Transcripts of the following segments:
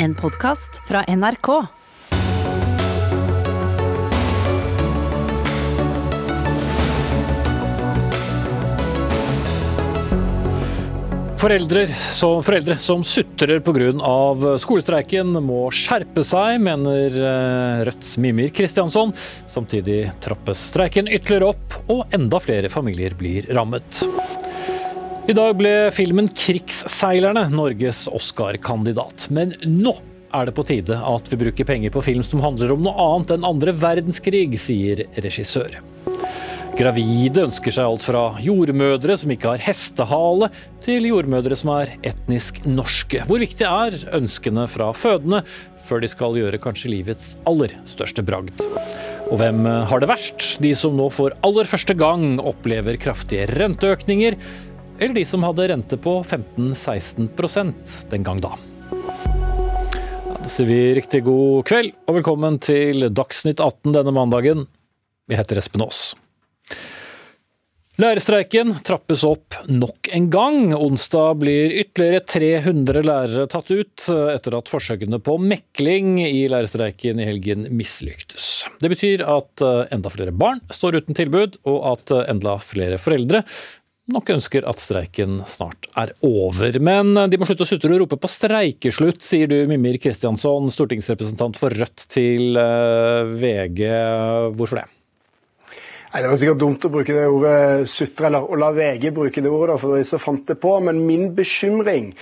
En podkast fra NRK. Foreldre som, foreldre som sutrer pga. skolestreiken må skjerpe seg, mener eh, Rødts Mimir Kristiansson. Samtidig trappes streiken ytterligere opp, og enda flere familier blir rammet. I dag ble filmen 'Krigsseilerne' Norges Oscar-kandidat. Men nå er det på tide at vi bruker penger på film som handler om noe annet enn andre verdenskrig, sier regissør. Gravide ønsker seg alt fra jordmødre som ikke har hestehale, til jordmødre som er etnisk norske. Hvor viktig er ønskene fra fødende før de skal gjøre kanskje livets aller største bragd? Og hvem har det verst? De som nå for aller første gang opplever kraftige renteøkninger, eller de som hadde rente på 15-16 den gang da? Da sier vi riktig god kveld og velkommen til Dagsnytt 18 denne mandagen. Jeg heter Espen Aas. Lærerstreiken trappes opp nok en gang. Onsdag blir ytterligere 300 lærere tatt ut etter at forsøkene på mekling i lærerstreiken i helgen mislyktes. Det betyr at enda flere barn står uten tilbud, og at enda flere foreldre nok ønsker at streiken snart er over. Men de må slutte å sutre og rope på streikeslutt, sier du Mimir Kristiansson, stortingsrepresentant for Rødt til VG. Hvorfor det? Nei, Det var sikkert dumt å bruke det ordet sutre, eller å la VG bruke det ordet, for de som fant det på. Men min bekymring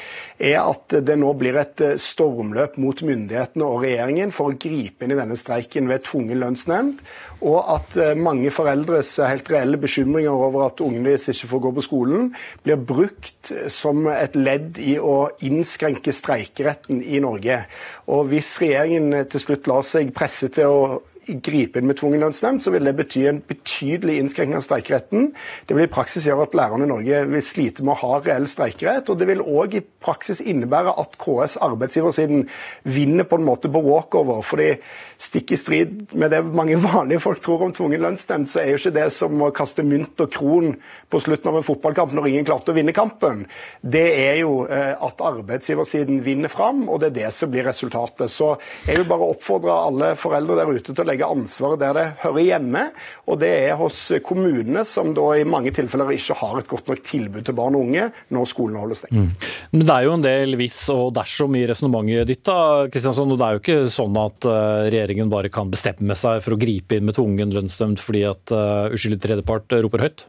er at det nå blir et stormløp mot myndighetene og regjeringen for å gripe inn i denne streiken ved tvungen lønnsnemnd. Og at mange foreldres helt reelle bekymringer over at ungene deres ikke får gå på skolen, blir brukt som et ledd i å innskrenke streikeretten i Norge. Og hvis regjeringen til slutt lar seg presse til å gripe inn med tvungen lønnsnemnd, så vil det bety en betydelig innskrenkning av streikeretten. Det vil i praksis gjøre at lærerne i Norge vil slite med å ha reell streikerett. Og det vil òg i praksis innebære at KS, arbeidsgiversiden, vinner på en måte på walkover. fordi stikk i strid med det mange vanlige folk tror om tvungen lønnsnemnd, så er jo ikke det som å kaste mynt og kron på slutten av en fotballkamp når ingen klarte å vinne kampen. Det er jo at arbeidsgiversiden vinner fram, og det er det som blir resultatet. Så jeg vil bare oppfordre alle foreldre der ute til å legge ansvaret der det hører hjemme, og det er hos kommunene, som da i mange tilfeller ikke har et godt nok tilbud til barn og unge når skolen holder stengt. Mm. Men det er jo en del hvis og dersom i resonnementet ditt, da, Kristiansson. Og det er jo ikke sånn at regjeringen bare kan bestemme seg for å gripe inn med tvungen lønnsnemnd fordi at uh, uskyldig tredjepart roper høyt?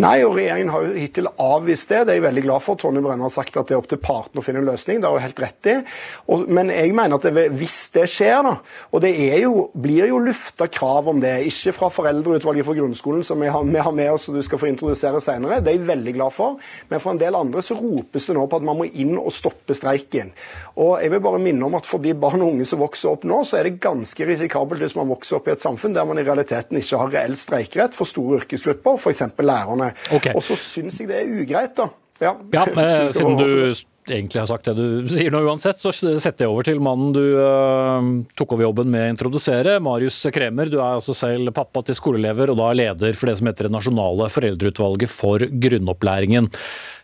Nei, og regjeringen har jo hittil avvist det. Det er jeg veldig glad for. Tonje Brenna har sagt at det er opp til partene å finne en løsning. Det har hun helt rett i. Og, men jeg mener at det, hvis det skjer, da, og det jo, blir jo lufta krav om det, ikke fra Foreldreutvalget for grunnskolen, som vi har, vi har med oss og du skal få introdusere senere, det er jeg veldig glad for, men for en del andre så ropes det nå på at man må inn og stoppe streiken. Og jeg vil bare minne om at For de barn og unge som vokser opp nå, så er det ganske risikabelt hvis man vokser opp i et samfunn der man i realiteten ikke har reell streikerett for store yrkesgrupper, f.eks. lærerne. Okay. Og så syns jeg det er ugreit, da. Ja, ja eh, Siden du egentlig har sagt det du sier nå uansett, så setter jeg over til mannen du uh, tok over jobben med å introdusere. Marius Kremer, du er altså selv pappa til skoleelever, og da er leder for det som heter det nasjonale foreldreutvalget for grunnopplæringen.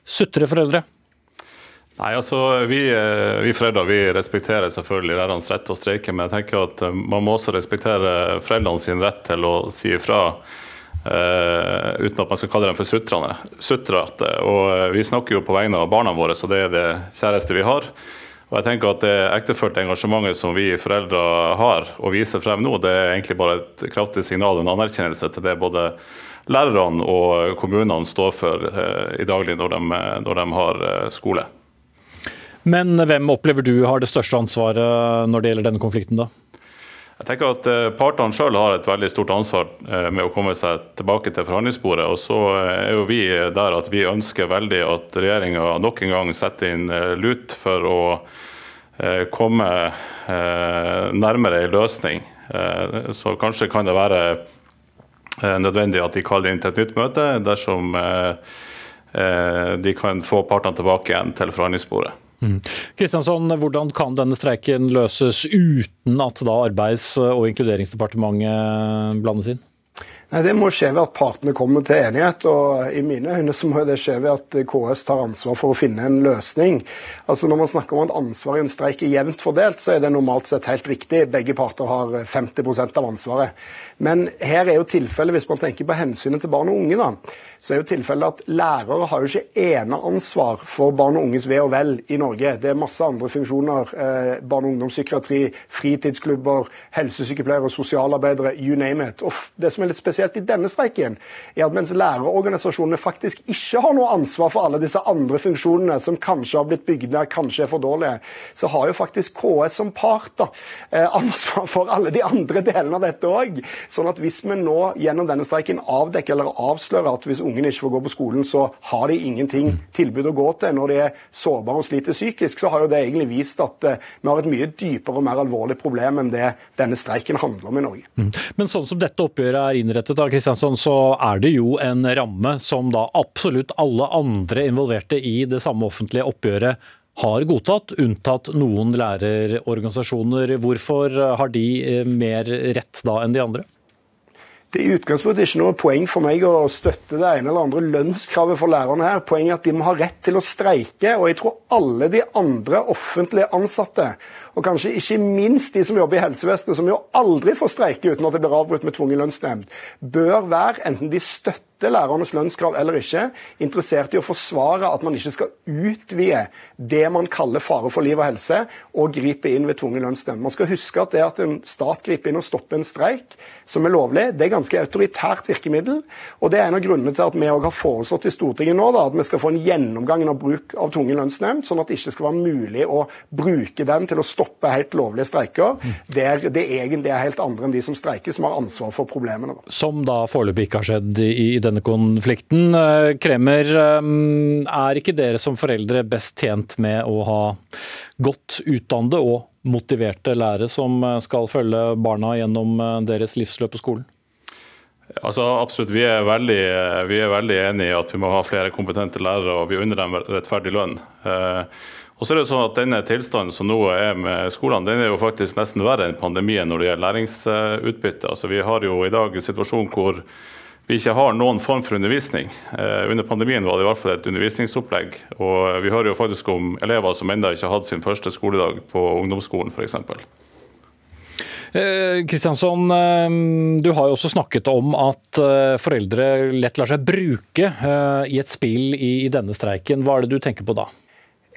Sutre foreldre? Nei, altså vi, vi, foreldre vi respekterer selvfølgelig lærernes rett til å streike, men jeg tenker at man må også respektere foreldrene sin rett til å si ifra. Uh, uten at man skal kalle dem for sutrende. sutrete. Og vi snakker jo på vegne av barna våre, så det er det kjæreste vi har. Og jeg tenker at Det ektefølte engasjementet som vi foreldre har og viser frem nå, det er egentlig bare et kraftig signal og en anerkjennelse til det både lærerne og kommunene står for uh, i daglig når de, når de har skole. Men hvem opplever du har det største ansvaret når det gjelder denne konflikten, da? Jeg tenker at Partene selv har et veldig stort ansvar med å komme seg tilbake til forhandlingsbordet. og Så er jo vi der at vi ønsker veldig at regjeringa nok en gang setter inn lut for å komme nærmere en løsning. Så kanskje kan det være nødvendig at de kaller inn til et nytt møte dersom de kan få partene tilbake igjen til forhandlingsbordet. Kristiansson, Hvordan kan denne streiken løses uten at da Arbeids- og inkluderingsdepartementet blandes inn? Nei, Det må skje ved at partene kommer til enighet. og I mine øyne så må det skje ved at KS tar ansvar for å finne en løsning. Altså Når man snakker om at ansvaret i en streik er jevnt fordelt, så er det normalt sett helt riktig. Begge parter har 50% av ansvaret. Men her er jo tilfellet, hvis man tenker på hensynet til barn og unge, da, så er jo tilfellet at lærere har jo ikke eneansvar for barn og unges ve og vel i Norge. Det er masse andre funksjoner. Eh, barne- og ungdomspsykiatri, fritidsklubber, helsesykepleiere, sosialarbeidere, you name it. Og det som er litt spesielt i denne streiken, er at mens lærerorganisasjonene faktisk ikke har noe ansvar for alle disse andre funksjonene som kanskje har blitt bygd ned, kanskje er for dårlige, så har jo faktisk KS som part da, eh, ansvar for alle de andre delene av dette òg. Sånn at hvis vi nå gjennom denne streiken avdekker eller avslører at hvis ungene ikke får gå på skolen, så har de ingenting tilbud å gå til når de er sårbare og sliter psykisk, så har jo det egentlig vist at uh, vi har et mye dypere og mer alvorlig problem enn det denne streiken handler om i Norge. Mm. Men sånn som dette oppgjøret er innrettet, da, Kristiansson, så er det jo en ramme som da absolutt alle andre involverte i det samme offentlige oppgjøret har godtatt, unntatt noen lærerorganisasjoner. Hvorfor har de eh, mer rett da enn de andre? Det er i utgangspunktet ikke noe poeng for meg å støtte det ene eller andre lønnskravet for lærerne her. Poenget er at de må ha rett til å streike. Og jeg tror alle de andre offentlige ansatte, og kanskje ikke minst de som jobber i helsevesenet, som jo aldri får streike uten at det blir avbrutt med tvungen lønnsnemnd, bør være, enten de støtter støtter lærernes lønnskrav eller ikke, interessert i å forsvare at man ikke skal utvide det man kaller fare for liv og helse, og gripe inn ved tvungen lønnsnemnd. Man skal huske at det at en stat griper inn og stopper en streik, som er lovlig, det er ganske autoritært virkemiddel. Og det er en av grunnene til at vi har foreslått i Stortinget nå da, at vi skal få en gjennomgang av bruk av tvungen lønnsnemnd, sånn at det ikke skal være mulig å bruke den til å stoppe helt lovlige streiker, der det egentlig er helt andre enn de som streiker, som har ansvar for problemene. Som da foreløpig ikke har skjedd i, i denne konflikten. Eh, Kremer, eh, er ikke dere som foreldre best tjent med å ha godt utdannede og motiverte lærere som eh, skal følge barna gjennom deres livsløp på skolen? Altså Absolutt. Vi er, veldig, veldig enig i at vi må ha flere kompetente lærere, og vi unner dem rettferdig lønn. Og så er det sånn at Denne tilstanden som nå er med skolene, den er jo faktisk nesten verre enn pandemien når det gjelder læringsutbytte. Altså Vi har jo i dag en situasjon hvor vi ikke har noen form for undervisning. Eh, under pandemien var det i hvert fall et undervisningsopplegg. Og vi hører jo faktisk om elever som ennå ikke har hatt sin første skoledag på ungdomsskolen f.eks. Kristiansson, eh, eh, du har jo også snakket om at foreldre lett lar seg bruke i et spill i denne streiken. Hva er det du tenker på da?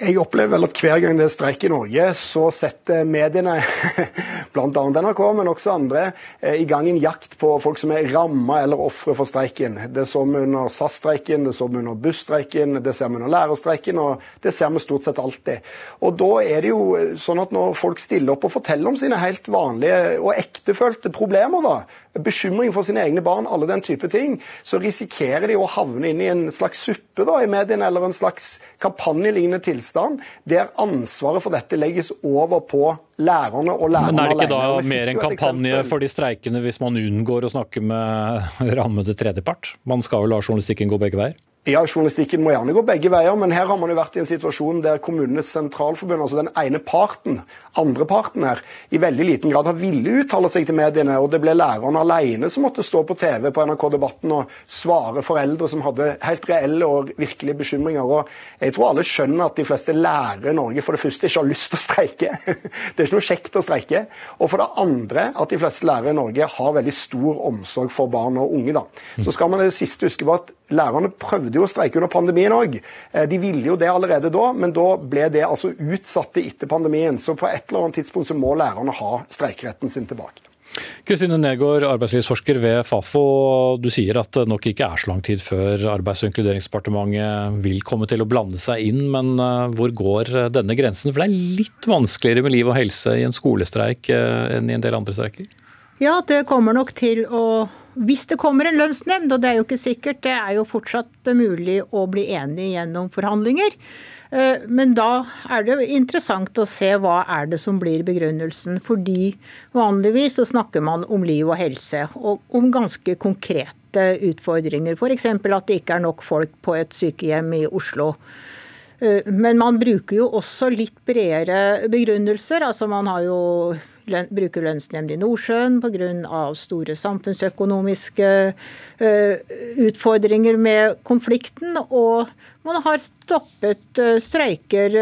Jeg opplever vel at hver gang det er streik i Norge, så setter mediene, bl.a. NRK, men også andre, eh, i gang en jakt på folk som er ramma eller ofre for streiken. Det så vi under SAS-streiken, det så vi under busstreiken, det ser vi under lærerstreiken, og det ser vi stort sett alltid. Og da er det jo eh, sånn at når folk stiller opp og forteller om sine helt vanlige og ektefølte problemer, da, bekymring for sine egne barn, alle den type ting, så risikerer de å havne inn i en slags suppe da, i mediene, eller en slags kampanjelignende tilstand, der ansvaret for dette legges over på lærerne og lærerne Men er det ikke da mer en kampanje for de streikende hvis man unngår å snakke med rammede tredjepart? Man skal jo la journalistikken gå begge veier? Ja, Journalistikken må gjerne gå begge veier, men her har man jo vært i en situasjon der Kommunenes sentralforbund, altså den ene parten, andre parten her, i veldig liten grad har villet uttale seg til mediene. og Det ble lærerne alene som måtte stå på TV på NRK Debatten og svare foreldre som hadde helt reelle og virkelige bekymringer. og Jeg tror alle skjønner at de fleste lærere i Norge for det første ikke har lyst til å streike. Det er ikke noe kjekt å streike. Og for det andre at de fleste lærere i Norge har veldig stor omsorg for barn og unge. da. Så skal man det siste huske på at lærerne prøvde prøvde jo å streike under pandemien òg. Eh, de ville jo det allerede da, men da ble det altså utsatt etter pandemien. Så på et eller annet tidspunkt så må lærerne ha streikeretten sin tilbake. Kristine Nergård, arbeidslivsforsker ved Fafo. Du sier at det nok ikke er så lang tid før Arbeids- og inkluderingsdepartementet vil komme til å blande seg inn, men eh, hvor går denne grensen? For det er litt vanskeligere med liv og helse i en skolestreik eh, enn i en del andre streiker? Ja, det kommer nok til å hvis det kommer en lønnsnemnd, og det er jo ikke sikkert, det er jo fortsatt mulig å bli enig gjennom forhandlinger. Eh, men da er det jo interessant å se hva er det som blir begrunnelsen. Fordi vanligvis så snakker man om liv og helse, og om ganske konkrete utfordringer. F.eks. at det ikke er nok folk på et sykehjem i Oslo. Eh, men man bruker jo også litt bredere begrunnelser. altså Man har jo bruker lønnsnemnd i Nordsjøen pga. store samfunnsøkonomiske uh, utfordringer med konflikten. Og man har stoppet uh, streiker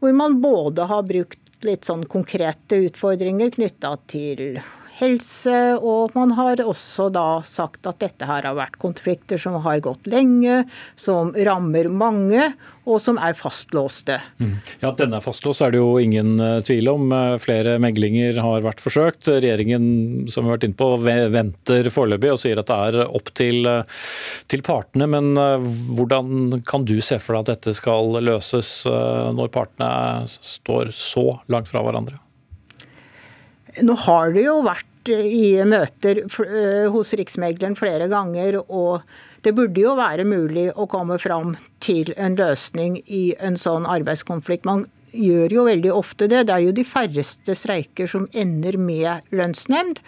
hvor man både har brukt litt sånn konkrete utfordringer knytta til helse. Og man har også da sagt at dette her har vært konflikter som har gått lenge, som rammer mange, og som er fastlåste. Mm. Ja, At denne er fastlåst er det jo ingen uh, tvil om. Uh, flere meglinger har vært forsøkt. Regjeringen som vi har vært inne på, venter foreløpig og sier at det er opp til, uh, til partene. Men hvordan kan du se for deg at dette skal løses når partene står så langt fra hverandre? Nå har det jo vært i møter eh, hos Riksmegleren flere ganger, og det burde jo være mulig å komme fram til en løsning i en sånn arbeidskonflikt. Man gjør jo veldig ofte det. Det er jo de færreste streiker som ender med lønnsnemnd.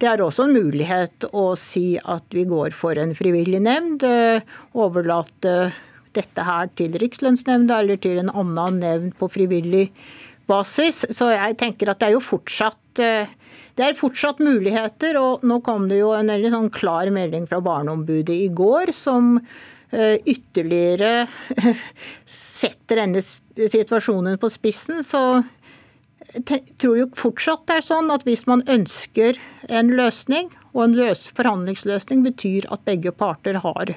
Det er også en mulighet å si at vi går for en frivillig nemnd. Eh, overlate dette her til Rikslønnsnemnda eller til en annen nevnd på frivillig basis. Så jeg tenker at det er jo fortsatt eh, det er fortsatt muligheter, og nå kom det jo en veldig sånn klar melding fra Barneombudet i går som eh, ytterligere setter denne situasjonen på spissen. Så jeg tror jo fortsatt det er sånn at hvis man ønsker en løsning, og en løs forhandlingsløsning betyr at begge parter har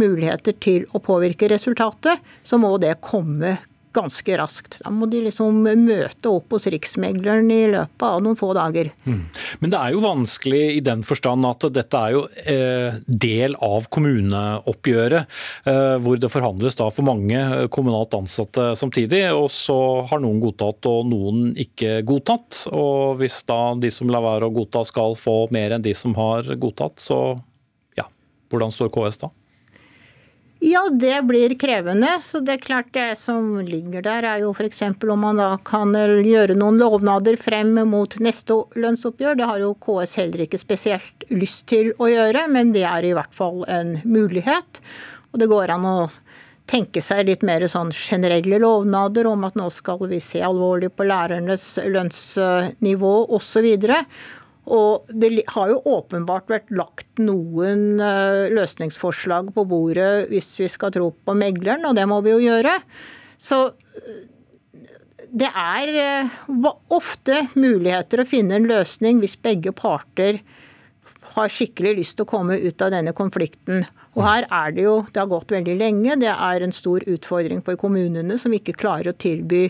muligheter til å påvirke resultatet, så må det komme ganske raskt. Da må de liksom møte opp hos Riksmegleren i løpet av noen få dager. Mm. Men det er jo vanskelig i den forstand at dette er jo eh, del av kommuneoppgjøret, eh, hvor det forhandles da for mange kommunalt ansatte samtidig. Og så har noen godtatt og noen ikke godtatt. Og hvis da de som lar være å godta skal få mer enn de som har godtatt, så ja, hvordan står KS da? Ja, det blir krevende. Så det er klart det som ligger der, er jo f.eks. om man da kan gjøre noen lovnader frem mot neste lønnsoppgjør. Det har jo KS heller ikke spesielt lyst til å gjøre, men det er i hvert fall en mulighet. Og det går an å tenke seg litt mer sånn generelle lovnader om at nå skal vi se alvorlig på lærernes lønnsnivå osv. Og det har jo åpenbart vært lagt noen eh, løsningsforslag på bordet hvis vi skal tro på megleren, og det må vi jo gjøre. Så eh, det er eh, ofte muligheter å finne en løsning hvis begge parter har skikkelig lyst til å komme ut av denne konflikten. Og her er det jo Det har gått veldig lenge. Det er en stor utfordring for kommunene som ikke klarer å tilby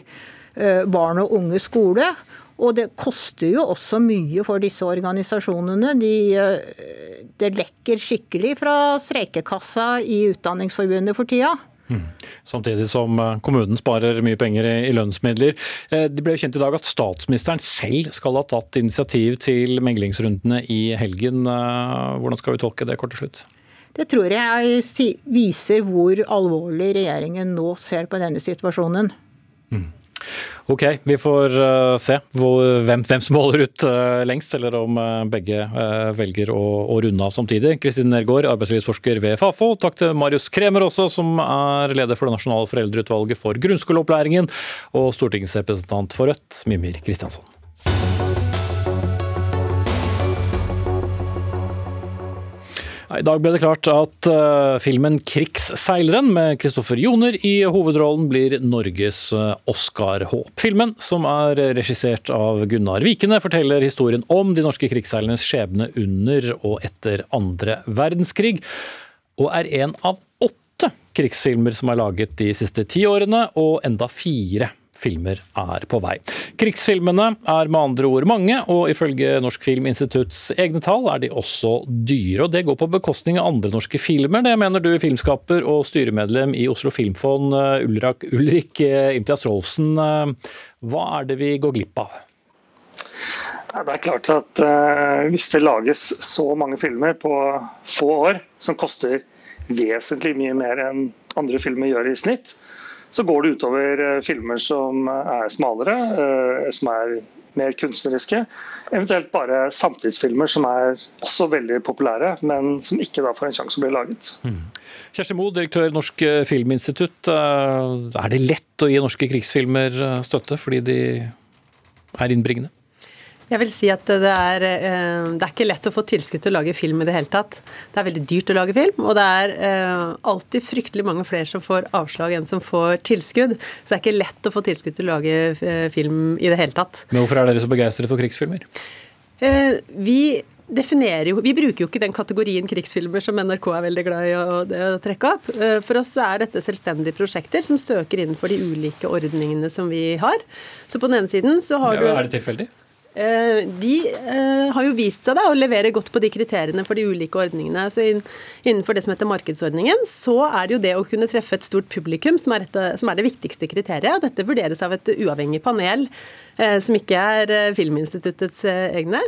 barn og unge skole. Og det koster jo også mye for disse organisasjonene. De, eh, det lekker skikkelig fra streikekassa i Utdanningsforbundet for tida. Mm. Samtidig som eh, kommunen sparer mye penger i lønnsmidler. Eh, det ble kjent i dag at statsministeren selv skal ha tatt initiativ til meglingsrundene i helgen. Hvordan skal vi tolke det kort til slutt? Det tror jeg viser hvor alvorlig regjeringen nå ser på denne situasjonen. Mm. Ok, vi får uh, se hvor, hvem, hvem, som holder ut uh, lengst, eller om uh, begge velger å, å, runde av samtidig. Kristin Nergård, arbeidslivsforsker ved Fafo. Takk til Marius Kremer også, som er leder for det nasjonale foreldreutvalget for grunnskoleopplæringen, og stortingsrepresentant for Rødt, Mimir Kristiansson. I dag ble det klart at uh, filmen 'Krigsseileren' med Kristoffer Joner i hovedrollen blir Norges uh, Oscar-håp. Filmen, som er regissert av Gunnar Vikene, forteller historien om de norske krigsseilernes skjebne under og etter andre verdenskrig, og er en av åtte krigsfilmer som er laget de siste ti årene, og enda fire filmer er på vei. Krigsfilmene er med andre ord mange, og ifølge Norsk Filminstitutts egne tall er de også dyre. og Det går på bekostning av andre norske filmer. Det mener du, filmskaper og styremedlem i Oslo Filmfond, eh, Ulrik, Ulrik eh, Imtias Rolfsen. Eh, hva er det vi går glipp av? Det er klart at uh, Hvis det lages så mange filmer på få år, som koster vesentlig mye mer enn andre filmer gjør i snitt, så går det utover filmer som er smalere, som er mer kunstneriske. Eventuelt bare samtidsfilmer som er også veldig populære, men som ikke da får en sjanse å bli laget. Mm. Kjersti Moe, direktør Norsk Filminstitutt. Er det lett å gi norske krigsfilmer støtte fordi de er innbringende? Jeg vil si at det er, eh, det er, ikke lett å få tilskudd til å lage film i det hele tatt. Det er veldig dyrt å lage film, og det er eh, alltid fryktelig mange flere som får avslag enn som får tilskudd. Så det er ikke lett å få tilskudd til å lage eh, film i det hele tatt. Men hvorfor er dere så begeistret for krigsfilmer? Vi definerer jo, Vi bruker jo ikke den kategorien krigsfilmer som NRK er veldig glad i å, å, trekke opp. For oss er dette selvstendige prosjekter som søker innenfor de ulike ordningene som vi har. Så på den ene siden så har ja, du Er det tilfeldig? Eh, de eh, har jo vist seg da å levere godt på de kriteriene for de ulike ordningene. Så Innenfor det som heter markedsordningen, så er det jo det å kunne treffe et stort publikum som er, et, som er det viktigste kriteriet. Dette vurderes av et uavhengig panel Eh, som ikke er Filminstituttets egne.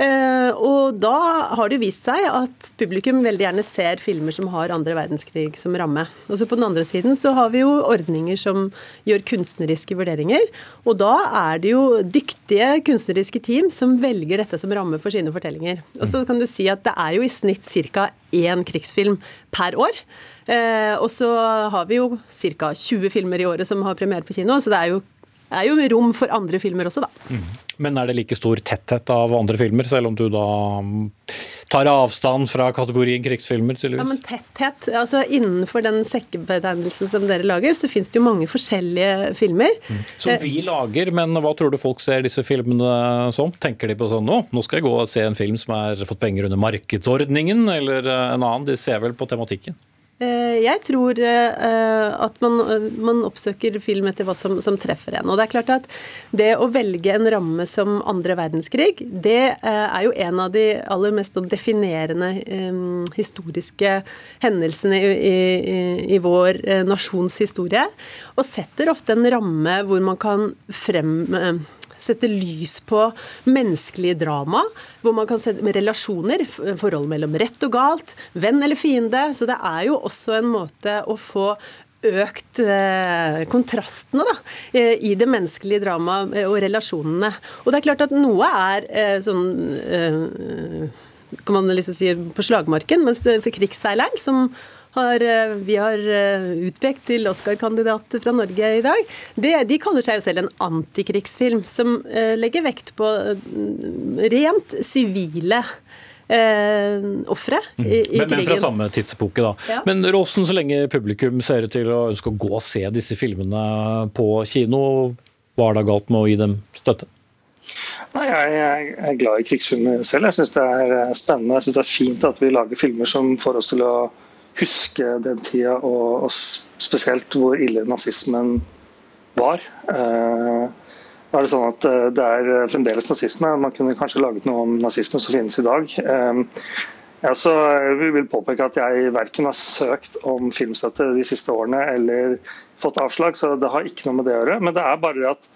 Og da har det vist seg at publikum veldig gjerne ser filmer som har andre verdenskrig som ramme. Og så På den andre siden så har vi jo ordninger som gjør kunstneriske vurderinger. Og da er det jo dyktige kunstneriske team som velger dette som ramme for sine fortellinger. Og så kan du si at det er jo i snitt ca. én krigsfilm per år. og så har vi jo ca. 20 filmer i året som har premiere på kino, så det er jo er jo rom for andre filmer også, da. Mm. Men er det like stor tetthet av andre filmer, selv om du da tar avstand fra kategorien krigsfilmer? tydeligvis? Ja, men tetthet, altså Innenfor den sekkebetegnelsen som dere lager, så finnes det jo mange forskjellige filmer. Mm. Som vi lager, men hva tror du folk ser disse filmene som? Tenker de på sånn nå? Nå skal jeg gå og se en film som har fått penger under markedsordningen, eller en annen? De ser vel på tematikken? Eh, jeg tror eh, at man, man, oppsøker film etter hva som, som, treffer en. Og det er klart at det å velge en ramme som andre verdenskrig, det eh, er jo en av de aller mest definerende historiske hendelsene i, i, i vår nasjons historie. Og setter ofte en ramme hvor man kan frem sette lys på menneskelige drama, hvor man kan sette med relasjoner, forhold mellom rett og galt, venn eller fiende. Så det er jo også en måte å få økt eh, kontrastene da, eh, i det menneskelige dramaet eh, og relasjonene. Og det er klart at noe er eh, sånn kan man liksom si på slagmarken, mens det for krigsseileren, som har, eh, vi har eh, utpekt til Oscar-kandidat fra Norge i dag, det, de kaller seg jo selv en antikrigsfilm, som eh, legger vekt på rent sivile eh, ofre i, i men, krigen. Men fra samme tidsepoke, da. Ja. Men Rolfsen, så lenge publikum ser ut til å ønske å gå og se disse filmene på kino, hva er da galt med å gi dem støtte? Nei, Jeg er glad i krigsfilmer selv. Jeg syns det er spennende. Jeg synes det er fint at vi lager filmer som får oss til å huske den tida, og, og spesielt hvor ille nazismen var. Eh, er det sånn at eh, det er fremdeles nazisme. Man kunne kanskje laget noe om nazisme som finnes i dag. Eh, jeg vil påpeke at jeg verken har søkt om filmstøtte de siste årene eller fått avslag, så det har ikke noe med det å gjøre. Men det er bare det at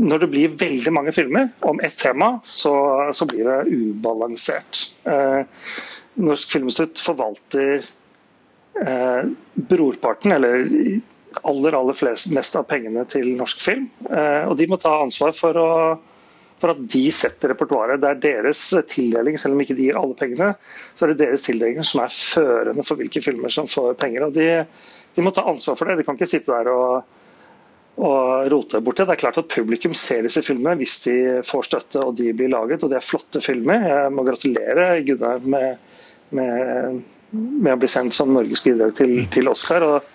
når det blir veldig mange filmer om ett tema, så, så blir det ubalansert. Eh, Norsk Filminstitutt forvalter eh, brorparten, eller aller aller flest, mest av pengene til norsk film. Eh, og de må ta ansvar for, å, for at de setter repertoaret. Det er deres tildeling, selv om ikke de gir alle pengene, så er det deres tildeling som er førende for hvilke filmer som får penger. og de, de må ta ansvar for det. De kan ikke sitte der og og rote borti. Det er klart at Publikum ser disse filmene hvis de får støtte og de blir laget. og Det er flotte filmer. Jeg må gratulere Gunnar med, med, med, å bli sendt som Norges bidrag til, til Oscar. Og,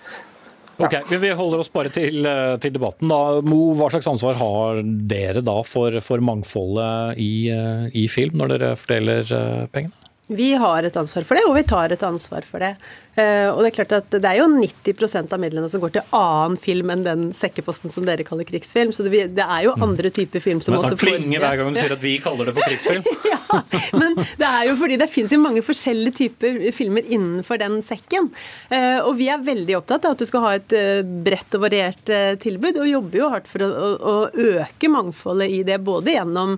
ja. Ok, Vi holder oss bare til, eh, til, debatten. da. Mo, hva slags ansvar har dere da for, for mangfoldet i, eh, i, film, når dere fordeler eh, pengene? Vi har et ansvar for det, og vi tar et ansvar for det. Eh, og Det er klart at det er jo 90% av midlene som går til annen film enn den sekkeposten som dere kaller krigsfilm. Så det, er jo mm. andre typer film som også får Men hver gang du sier at vi kaller det for krigsfilm. ja. men det er jo fordi det finnes jo mange forskjellige typer filmer innenfor den sekken. Eh, og vi er veldig opptatt av at du skal ha et eh, bredt og variert tilbud, og jobber jo hardt for å, å øke mangfoldet i det, både gjennom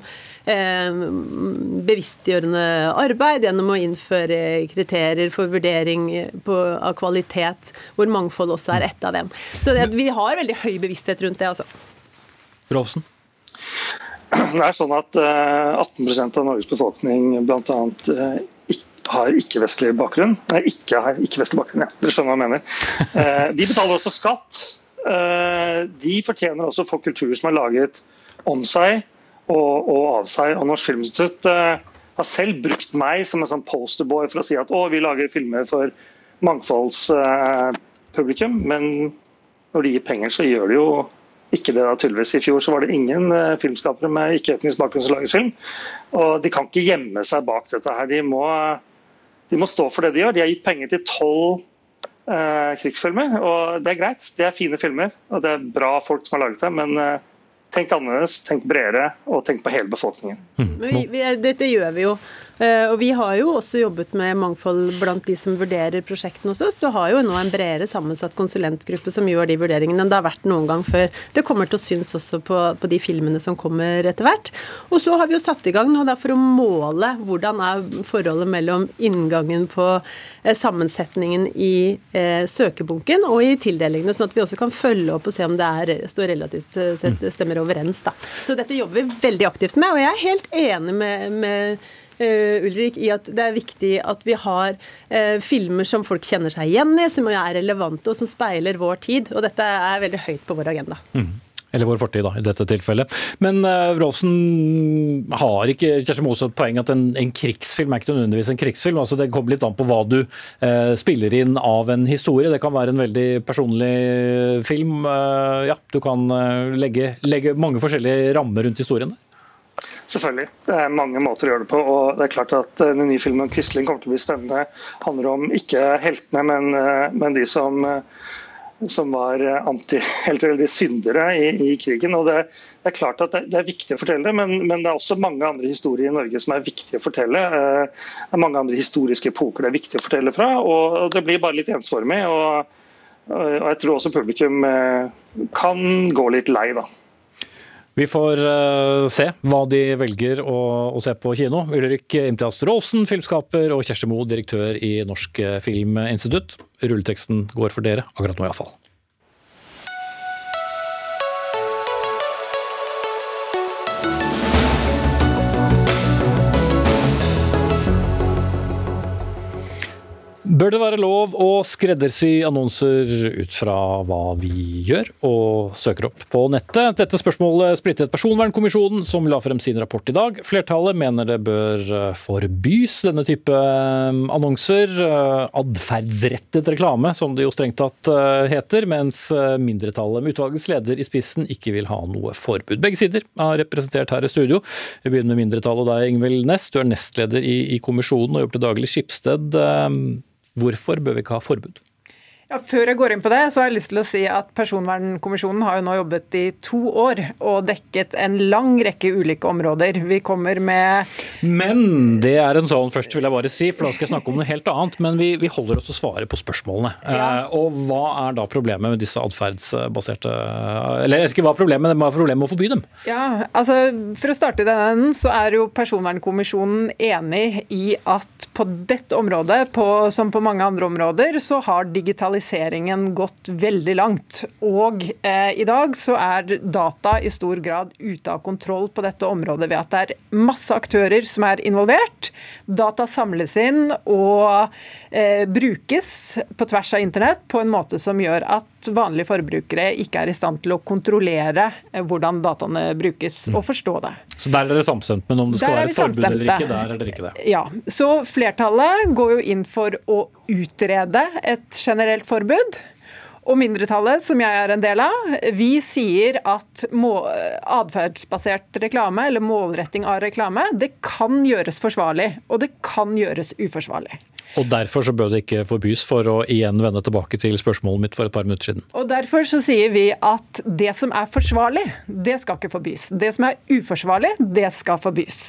bevisstgjørende arbeid, gjennom å innføre kriterier for vurdering på, av kvalitet, hvor mangfold også er ett av dem. Så det, vi har veldig høy bevissthet rundt det. altså. Rolfsen? Det er sånn at 18 eh, av Norges befolkning bl.a. Eh, har ikke-vestlig bakgrunn. Nei, ikke har ikke-vestlig bakgrunn, ja. Dere skjønner hva jeg mener. Eh, de betaler også skatt. De fortjener også å få kultur som er laget om seg og, og av seg. Og Norsk Filminstitutt har selv brukt meg som en sånn posterboy for å si at å, vi lager filmer for mangfoldspublikum. Men når de gir penger, så gjør de jo ikke det da tydeligvis. I fjor så var det ingen uh, filmskapere med ikke-etnisk bakgrunn som lager film. Og de kan ikke gjemme seg bak dette her. De må, de må stå for det de gjør. De har gitt penger til tolv uh, krigsfilmer, og det er greit. Det er fine filmer, og det er bra folk som har laget dem. men uh, Tenk annerledes, tenk bredere og tenk på hele befolkningen. Mm. Vi, vi, dette gjør vi jo. Eh, og Vi har jo også jobbet med mangfold blant de som vurderer prosjektene hos oss. Så har jo nå en bredere sammensatt konsulentgruppe som gjør de vurderingene enn det har vært noen gang før. Det kommer til å synes også på, på de filmene som kommer etter hvert. Og så har vi jo satt i gang nå for å måle hvordan er forholdet mellom inngangen på eh, sammensetningen i eh, søkebunken og i tildelingene, sånn at vi også kan følge opp og se om det er, står relativt eh, sett stemmer overens. Da. Så dette jobber vi veldig aktivt med, og jeg er helt enig med, med uh, Ulrik, i at det er viktig at vi har uh, filmer som folk kjenner seg igjen i, som er relevante og som speiler vår tid. Og dette er veldig høyt på vår agenda. Mm. Eller vår fortid, da, i dette tilfellet. Men uh, Rolfsen, har ikke Kjersti Moe et poeng at en, en, krigsfilm er ikke nødvendigvis en krigsfilm? altså Det kommer litt an på hva du uh, spiller inn av en historie. Det kan være en veldig personlig film. Uh, ja, du kan legge, legge mange forskjellige rammer rundt historiene. Selvfølgelig. Det er mange måter å gjøre det på. og det er klart at Den nye filmen om Quisling kommer til å bli spennende. handler om ikke heltene, men, men de som, som var antihelter eller syndere i, i, krigen. og det, det, er klart at det, det, er viktig å fortelle men, men, det er også mange andre historier i Norge som er viktig å fortelle. Det er mange andre historiske epoker det er viktig å fortelle fra. og Det blir bare litt ensformig. og, og jeg tror også publikum kan gå litt lei. da. Vi får uh, se hva de velger å, å se på kino. Ulrik Imtias Rolfsen, filmskaper, og Kjersti Moe, direktør i Norsk Filminstitutt. Rulleteksten går for dere akkurat nå, iallfall. Bør det være lov å skreddersy annonser ut fra hva vi gjør og søker opp på nettet? Dette spørsmålet splittet Personvernkommisjonen, som la frem sin rapport i dag. Flertallet mener det bør eh, forbys denne type eh, annonser. Eh, Atferdsrettet reklame, som det jo strengt tatt heter. Mens mindretallet, med utvalgets leder i spissen, ikke vil ha noe forbud. Begge sider er representert her i studio. Vi begynner med mindretallet og deg, Ingvild Næss. Du er nestleder i, i kommisjonen og jobber til daglig Skipsted. Hvorfor bør vi ikke ha forbud? Ja, før jeg går inn på det, så har jeg lyst til å si at Personvernkommisjonen har jo nå jobbet i to år og dekket en lang rekke ulike områder. Vi kommer med Men det er en sånn først, vil jeg bare si, for da skal jeg snakke om noe helt annet. Men vi, vi holder oss til å svare på spørsmålene. Ja. Eh, og hva er da problemet med disse atferdsbaserte Eller jeg ikke hva er problemet, men hva er problemet med å forby dem? Ja, altså For å starte i den enden, så er jo Personvernkommisjonen enig i at på dette området, på, som på mange andre områder, så har digitalisering digitaliseringen gått veldig langt. Og eh, i dag så er data i stor grad ute av kontroll på dette området ved at det er masse aktører som er involvert. Data samles inn og eh, brukes på tvers av internett på en måte som gjør at vanlige forbrukere ikke er i stand til å kontrollere eh, hvordan dataene brukes, og forstå det. Så der er dere samstemt, men om det skal være et forbud eller ikke, der er dere ikke det? Ja. Så flertallet går jo inn for å utrede et generelt forbud. Og mindretallet, som jeg er en del av, vi sier at atferdsbasert reklame, eller målretting av reklame, det kan gjøres forsvarlig, og det kan gjøres uforsvarlig. Og Derfor så bør det ikke forbys, for å igjen vende tilbake til spørsmålet mitt for et par minutter siden. Og Derfor så sier vi at det som er forsvarlig, det skal ikke forbys. Det som er uforsvarlig, det skal forbys.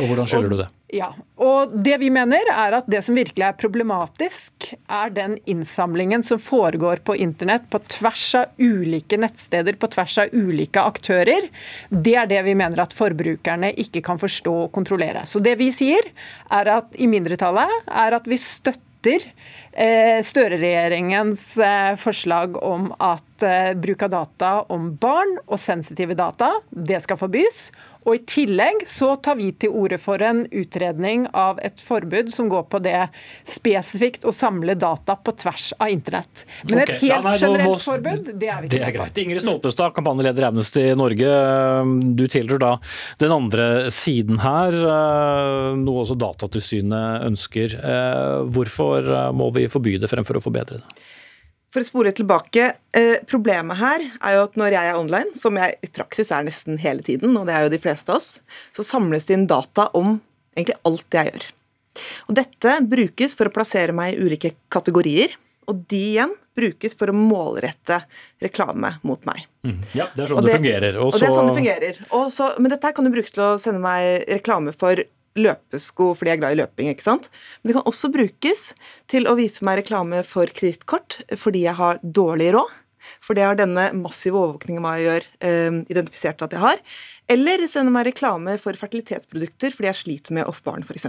Og Hvordan skylder du det? Ja, og det vi mener er at det som virkelig er problematisk, er den innsamlingen som foregår på internett på tvers av ulike nettsteder, på tvers av ulike aktører. Det er det vi mener at forbrukerne ikke kan forstå og kontrollere. Så det vi sier er at i mindretallet er at vi støtter eh, Støre-regjeringens eh, forslag om at eh, bruk av data om barn og sensitive data, det skal forbys. Og I tillegg så tar vi til orde for en utredning av et forbud som går på det spesifikt å samle data på tvers av internett. Men et helt Ja, nei, generelt må- forbud, det er vi ikke. Det er greit. Ingrid Stolpestad, kampanjeleder i Amnesty Norge. Du tilhører da den andre siden her, eh, noe også Datatilsynet ønsker. Eh, Hvorfor eh, må vi forby det fremfor å forbedre det? For å spore tilbake, eh, Problemet her er jo at når jeg er online, som jeg i praksis er nesten hele tiden, og det er jo de fleste av oss, så samles det inn data om egentlig alt jeg gjør. Og Dette brukes for å plassere meg i ulike kategorier, og de igjen brukes for å målrette reklame mot meg. Ja, Det er sånn Og det, det- fungerer. Og det er sånn det fungerer. Også, men dette kan jo brukes til å sende meg reklame for løpesko fordi jeg er glad i løping. ikke sant? Men det kan også brukes til å vise meg reklame for kredittkort fordi jeg har dårlig råd. For det har denne massive overvåkningen meg gjør eh, identifisert at jeg har. Eller sende meg reklame for fertilitetsprodukter fordi jeg sliter med å få barn, f.eks.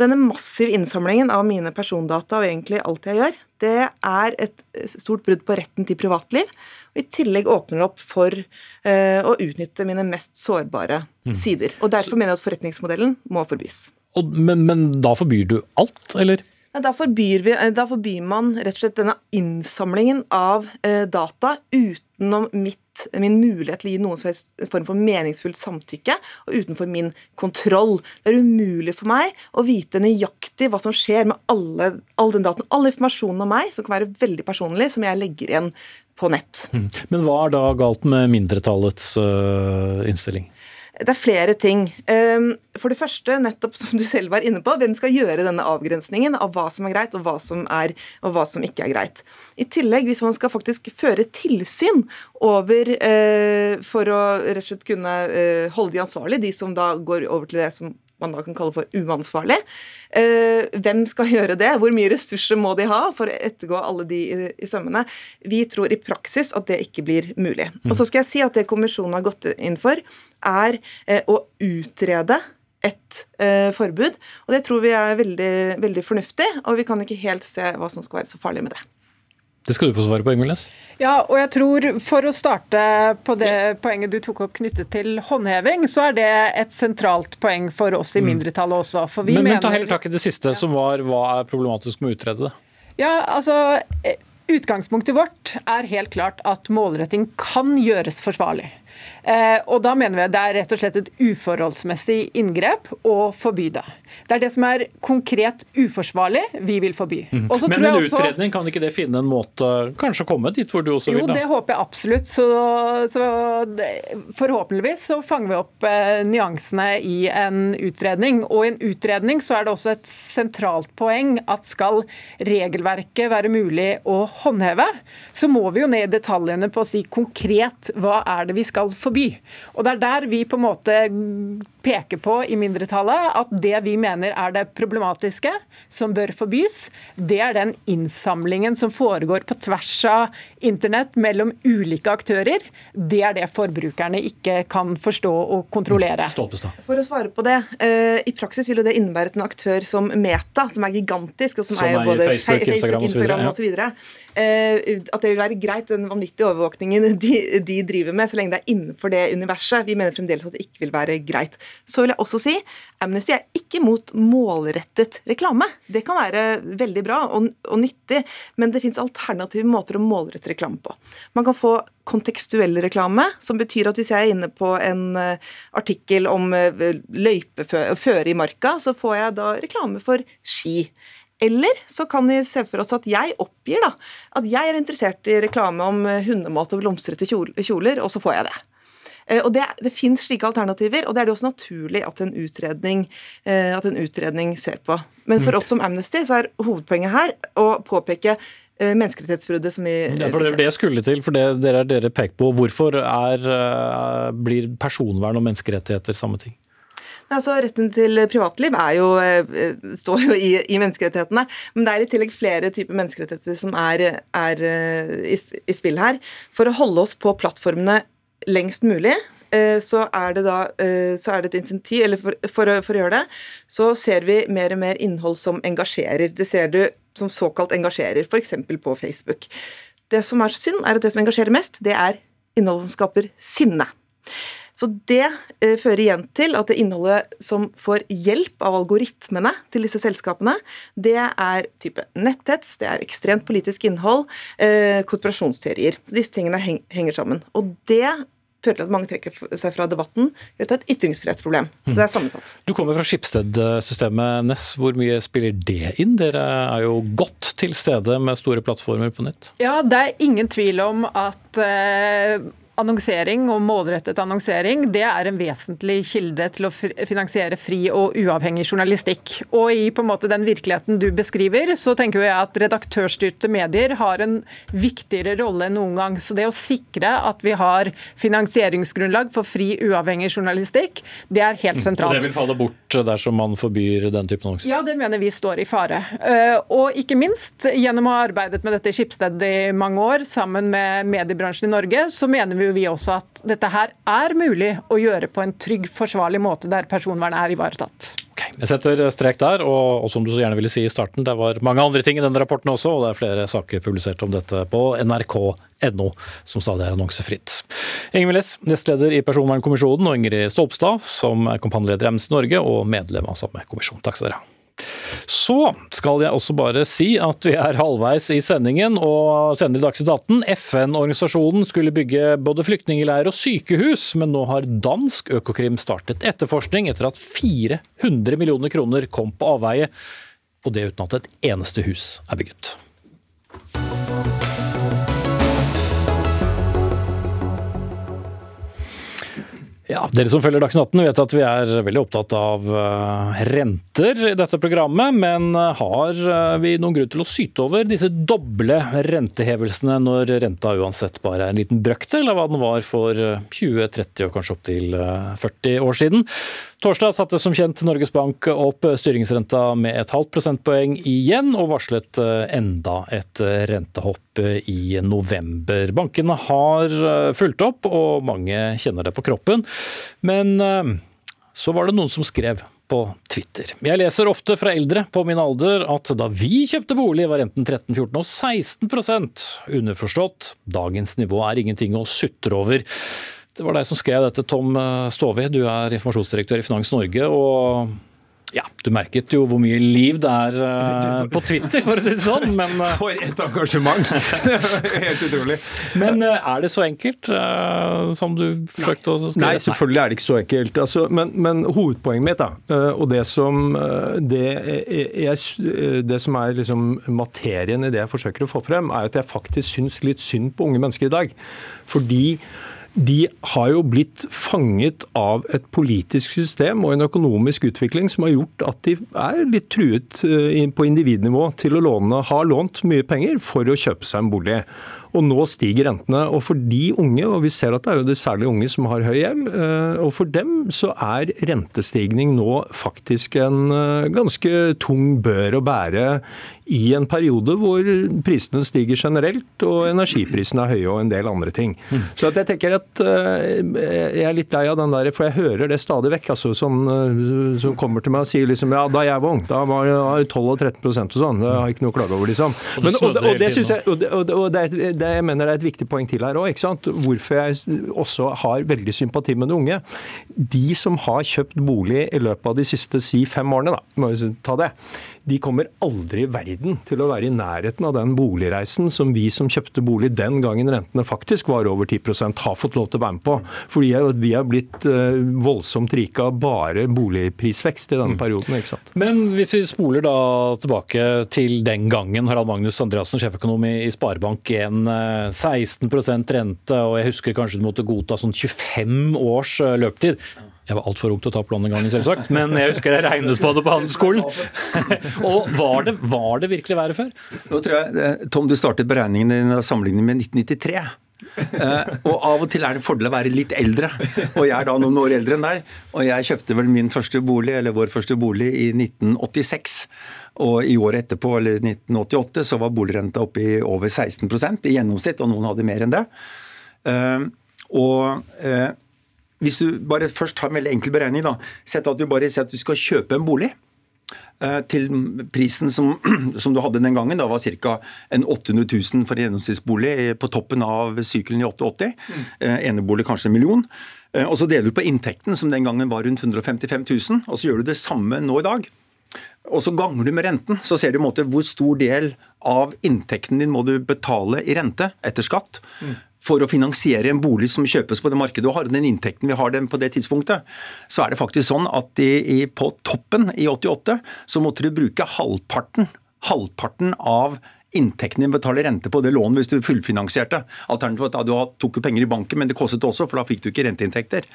Denne massive innsamlingen av mine persondata og egentlig alt jeg gjør, det er et stort brudd på retten til privatliv. Og i tillegg åpner det opp for eh, å utnytte mine mest sårbare sider. Og Derfor mener jeg at forretningsmodellen må forbys. Og, men, men da forbyr du alt, eller? Nei, Da forbyr, vi, eh, da forbyr man rett og slett denne innsamlingen av eh, data utenom mitt, min mulighet til å gi noen som helst form for meningsfullt samtykke, og utenfor min kontroll. Det er umulig for meg å vite nøyaktig hva som skjer med alle, all den dataen, all informasjonen om meg, som kan være veldig personlig, som jeg legger igjen på nett. Men hva er da galt med mindretallets øh, innstilling? Det er flere ting. Ehm, For det første, nettopp som du selv var inne på, hvem skal gjøre denne avgrensningen av hva som er greit og hva som, er, og hva som ikke er greit. I tillegg, hvis man skal faktisk føre tilsyn over eh, for å rett og slett kunne eh, holde de ansvarlig, de som da går over til det som man da kan kalle for uansvarlig. Eh, hvem skal gjøre det? Hvor mye ressurser må de ha for å ettergå alle de i, sømmene? Vi tror i praksis at det ikke blir mulig. Og så skal jeg si at det kommisjonen har gått inn for, er eh, å utrede et eh, forbud. Og det tror vi er veldig, veldig fornuftig, og vi kan ikke helt se hva som skal være så farlig med det. Det skal du få svare på, Ingvild Ja, og jeg tror For å starte på det poenget du tok opp knyttet til håndheving, så er det et sentralt poeng for oss i mindretallet også. For vi Men, men ta heller tak i det siste, som var hva er problematisk med å utrede det? Ja, altså eh, Utgangspunktet vårt er helt klart at målretting kan gjøres forsvarlig. Eh, og da mener vi at det er rett og slett et uforholdsmessig inngrep å forby det. Det er det som er konkret uforsvarlig vi vil forby. Mm. Men en også- utredning, kan ikke det finne en måte kanskje å komme dit hvor du også vil? Jo, det håper jeg absolutt. Så, så forhåpentligvis så fanger vi opp eh, nyansene i en utredning. Og i en utredning så er det også et sentralt poeng at skal regelverket være mulig å håndheve, så må vi jo ned i detaljene på å si konkret hva er det vi skal forby. Og det er der vi på en måte peker på i mindretallet at det vi mener er det problematiske som bør forbys, det er den innsamlingen som foregår på tvers av internett mellom ulike aktører. Det er det forbrukerne ikke kan forstå og kontrollere. Stolpestad. For å svare på det, eh, I praksis vil jo det innebære at en aktør som Meta, som er gigantisk, og som, Som eier eier både Facebook, Facebook, Instagram og så videre, osv., at det vil være greit, den vanvittige overvåkningen de, de driver med, så lenge det er innenfor det universet. Vi mener fremdeles at det ikke vil være greit. Så vil jeg også si Amnesty er ikke mot målrettet reklame. Det kan være veldig bra og, og nyttig, men det fins alternative måter å målrette reklame på. Man kan få kontekstuell reklame, som betyr at hvis jeg er inne på en eh, artikkel om uh, løypeføre i marka, så får jeg da reklame for ski. Eller så kan vi se for oss at jeg oppgir da, at jeg er interessert i reklame om eh, hundemat og blomstrete kjoler, og så får jeg det. Eh, Og Det, det finnes slike alternativer, og det er det også naturlig at en utredning, eh, at en utredning ser på. Men for oss som Amnesty så er hovedpoenget her å påpeke menneskerettighetsbruddet som vi Ja, for det er det jeg skulle til, for det dere, dere peker på. Hvorfor er, blir personvern og menneskerettigheter samme ting? Altså, Retten til privatliv jo, eh, står jo i, i, menneskerettighetene. Men det er i tillegg flere typer menneskerettigheter som er, er eh, i, i, spill her. For å holde oss på plattformene lengst mulig, eh, så er det da er det et insentiv, eller for, for, for, å gjøre det, så ser vi mer og mer innhold som engasjerer. Det ser du som såkalt engasjerer, f.eks. på Facebook. Det som er synd, er at det som engasjerer mest, det er innhold som skaper sinne. Så det eh, fører igjen til at det innholdet som får hjelp av algoritmene til disse selskapene, det er type netthets, det er ekstremt politisk innhold, eh, konspirasjonsteorier. Så disse tingene heng, henger sammen. Og det fører til at mange trekker seg fra debatten, gjør til et ytringsfrihetsproblem. Så det er sammensatt. Du kommer fra Skipsted-systemet, Ness. Hvor mye spiller det inn? Dere er jo godt til stede med store plattformer på nett. Ja, det er ingen tvil om at eh, annonsering og målrettet annonsering det er en vesentlig kilde til å finansiere fri og uavhengig journalistikk. Og i på en måte den virkeligheten du beskriver, så tenker jeg at redaktørstyrte medier har en viktigere rolle enn noen gang. Så det å sikre at vi har finansieringsgrunnlag for fri, uavhengig journalistikk, det er helt sentralt. Og det vil falle bort dersom man forbyr den typen annonser? Ja, det mener vi står i fare. Eh, og ikke minst, gjennom å ha arbeidet med dette i Skipsted i mange år, sammen med mediebransjen i Norge, så mener vi jo vi også at dette her er mulig å gjøre på en trygg, forsvarlig måte der personvernet er ivaretatt. Okay, jeg setter strek der, og, og, som du så gjerne ville si i starten, det var mange andre ting i denne rapporten også, og det er flere saker publisert om dette på nrk.no, som stadig er annonsefritt. Ingvild Milles, nestleder i Personvernkommisjonen, og Ingrid Stolpstad, som er kompanjeleder i Amnesty Norge og medlem av samme kommisjon. Takk skal dere ha. Så skal jeg også bare si at vi er halvveis i sendingen og sender i Dagsnytt 18. FN-organisasjonen skulle bygge både flyktningleir og sykehus, men nå har dansk Økokrim startet etterforskning etter at 400 millioner kroner kom på avveie, og det uten at et eneste hus er bygget. Ja, Dere som følger Dagsnytt 18 vet at vi er veldig opptatt av eh, renter i dette programmet. Men eh, har eh, vi noen grunn til å syte over disse doble rentehevelsene når renta uansett bare er en liten brøkdel av hva den var for 20, 30 og kanskje opptil 40 år siden? Torsdag satte som kjent Norges Bank opp styringsrenta med et halvt prosentpoeng igjen, og varslet enda et rentehopp i november. Bankene har eh, fulgt opp, og mange kjenner det på kroppen. Men eh, så var det noen som skrev på Twitter. Jeg leser ofte fra eldre på min alder at da vi kjøpte bolig var renten 13, 14 og 16% Underforstått, dagens nivå er ingenting å sutre over. Det var deg som skrev dette, Tom Stove. Du er informasjonsdirektør i Finans Norge. og Du merket jo hvor mye liv det er uh, på Twitter, for å si det sånn. Men, uh, for et engasjement! Helt utrolig. Men uh, er det så enkelt som du forsøkte å skrive? Nei, selvfølgelig er det ikke så enkelt. Altså, men, men, hovedpoenget mitt, da, og det som, det, jeg, det som er liksom materien i det jeg forsøker å få frem, er at jeg faktisk syns litt synd på unge mennesker i dag. Fordi de har jo blitt fanget av et politisk system og en økonomisk utvikling som har gjort at de er litt truet eh, på individnivå til å låne, ha lånt mye penger for å kjøpe seg en bolig. Og nå stiger rentene. Og for de unge, og vi ser at det er jo det særlig unge som har høy gjeld, eh, og for dem så er rentestigning nå faktisk en eh, ganske tung bør å bære i en periode hvor prisene stiger generelt og energiprisene er høye og en del andre ting. Mm. Så jeg tenker at eh, jeg er litt lei av den der, for jeg hører det stadig vekk. altså sånn, Som kommer til meg og sier liksom ja, da jeg var ung, da var det 12 og 13% og sånn. Det har jeg ikke noe å klage over, liksom. Men, og, og, det synes jeg, og, det, og det, det, jeg mener det er et viktig poeng til her òg. Hvorfor jeg også har veldig sympati med de unge. De som har kjøpt bolig i løpet av de siste si fem årene, da, må jeg ta det, de kommer aldri i verden til å være i nærheten av den boligreisen som vi som kjøpte bolig den gangen rentene faktisk var over 10% har fått lov til å være med på. Fordi vi har blitt eh, voldsomt rike av bare boligprisvekst i denne mm. perioden. ikke sant? Men hvis vi spoler da tilbake til den gangen Harald Magnus Andreassen, sjeføkonom i Sparebank1, 16 eh, rente, og jeg husker kanskje du måtte godta sånn 25 års eh, løpetid. Jeg var altfor ung til å ta opp lån den gangen, selvsagt, men jeg husker jeg regnet på det på handelsskolen. og var det, var det virkelig verre før? Nå tror jeg, eh, Tom, du startet beregningen din sammenlignet med 1993. Eh, og av og til er det fordel å være litt eldre. Og jeg er da noen år eldre enn deg. Og jeg kjøpte vel min første bolig, eller vår første bolig, i 1986. Og i året etterpå, eller 1988, så var boligrenta oppe i over 16% i gjennomsnitt, og noen hadde mer enn det. Uh, og uh, hvis du bare først har en veldig enkel beregning, da, sett at du bare sier at du skal kjøpe en bolig til prisen som, som, du hadde den gangen, da var ca. 800 000 for en gjennomsnittsbolig på toppen av sykelen i 88. Mm. enebolig kanskje en million. Og så deler du på inntekten, som den gangen var rundt 155 000, og så gjør du det samme nå i dag og så ganger du med renten, så ser du i måte hvor stor del av inntekten din må du betale i rente etter skatt. For å finansiere en bolig som kjøpes på det markedet. Og har den inntekten vi har den på det tidspunktet, så er det faktisk sånn at i, i, på toppen i 88 så måtte du bruke halvparten, halvparten av inntekten din betaler rente på det lånet hvis du fullfinansierte. Alternativet var at du tok penger i banken, men det kostet også, for da fikk du ikke renteinntekter.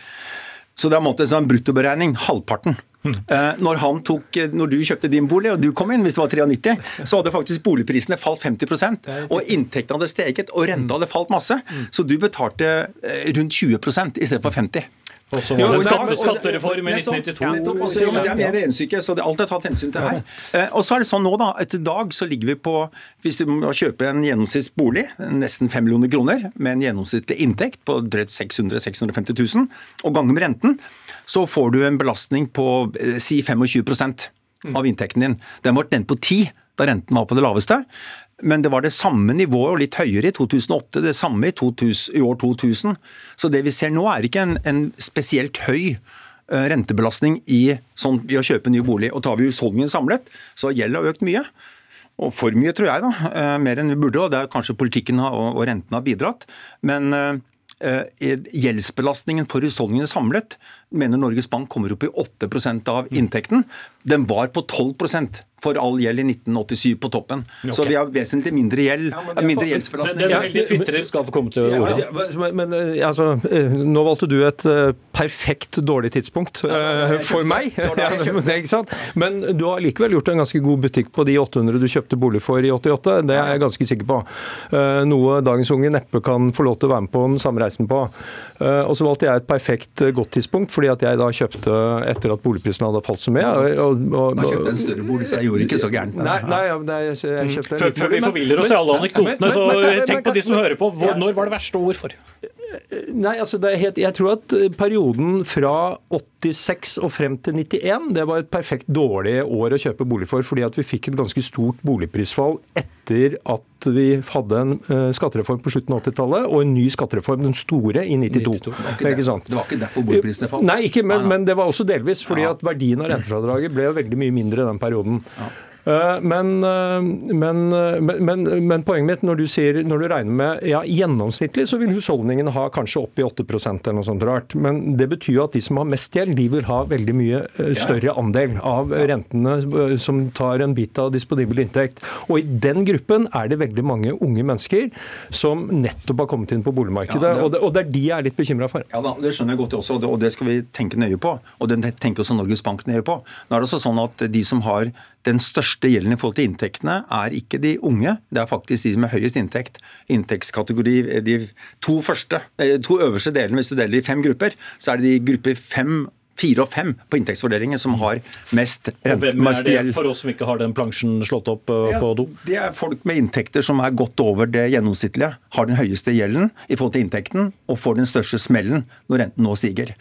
Så det er en sånn bruttoberegning. Halvparten. Mm. Når, tok, når, du kjøpte din bolig og du kom inn, hvis det var 93, så hadde faktisk boligprisene falt 50 og inntektene hadde steget, og renta hadde falt masse. Mm. Så du betalte eh, rundt 20 i stedet for 50 og så var det skatte, skattereform i 1992. Ja, også, det er mer regnestykke, så det, alt er tatt hensyn til her. Eh, og så er det sånn nå da, Etter dag så ligger vi på Hvis du må kjøpe en gjennomsnittsbolig, nesten 5 millioner kroner, med en gjennomsnittlig inntekt på drøyt 600 650 000, og ganger med renten, så får du en belastning på eh, si 25% av inntekten din. Den ble den på 10 da renten var på det laveste. Men det var det samme nivået, og litt høyere i 2008, det samme i, 2000, i år 2000. Så det vi ser nå er ikke en, en spesielt høy uh, rentebelastning i, sånn, i, å kjøpe ny bolig. Og tar vi husholdningen samlet, så har gjelda økt mye. Og for mye, tror jeg, da. Uh, mer enn vi burde. Og det er kanskje politikken og, og renten har bidratt. Men uh, gjeldsbelastningen for husholdningene samlet mener Norges Bank kommer opp i 8% av inntekten. Den var på 12 for all gjeld i 1987 på toppen. Okay. Så vi har vesentlig mindre gjeld. Ja, mindre gjeldsbelastning. Den skal få komme til orde. Ja, men, men eh, altså, eh, nå valgte du et eh, perfekt dårlig tidspunkt uh, for meg. men du har likevel gjort en ganske god butikk på de 800 du kjøpte bolig for i 88. Det er jeg ganske sikker på. Uh, noe dagens unge neppe kan få lov til å være med på den samme reisen på. Uh, og så valgte jeg et perfekt godt tidspunkt, fordi at jeg da kjøpte etter at boligprisene hadde falt så mye. Og, og, og, da gjorde ikke så gærent. Nei, nei, nei jeg, jeg kjøpte Før, før vi forviller oss i alle anekdotene, så tenk på de som hører på. Hvor, når var det verste, og hvorfor? Nei, altså det helt, Jeg tror at eh, perioden fra 86 og frem til 91 det var et perfekt dårlig år å kjøpe bolig for, fordi at vi fikk et ganske stort boligprisfall etter at vi hadde en uh, skattereform på slutten av 80-tallet og en ny skattereform, den store, i 92. 92. Det, var ikke det var ikke derfor boligprisene falt? Nei, ikke, men, men, det var også delvis fordi at verdien av rentefradraget ble veldig mye mindre i den perioden. Ja. Eh, men, eh, men, men, men, poenget mitt, når du, sier, når du regner med ja, gjennomsnittlig så vil husholdningen ha kanskje opp i 8% eller noe sånt rart. Men det betyr jo at de som har mest gjeld, de vil ha veldig mye eh, større andel av rentene som tar en bit av disponibel inntekt. Og i den gruppen er det veldig mange unge mennesker som nettopp har kommet inn på boligmarkedet. Ja, det, og, det, og, det, er de jeg er litt bekymra for. Ja, da, Det skjønner jeg godt også, og det skal vi tenke nøye på. Og det tenker også Norges Bank nøye på. Nå er det også sånn at de som har den største gjelden i forhold til inntektene er ikke de unge, det er faktisk de med høyest inntekt. Inntektskategori, de to, første, eh, to øverste delene, hvis du deler i fem grupper, så er det de grupper fem fire og fem på inntektsfordelingen som har mest rente. Hvem er det for oss som ikke har den plansjen slått opp eh, ja, på do? Det er folk med inntekter som er godt over det gjennomsnittlige, har den høyeste gjelden i forhold til inntekten og får den største smellen når renten nå stiger.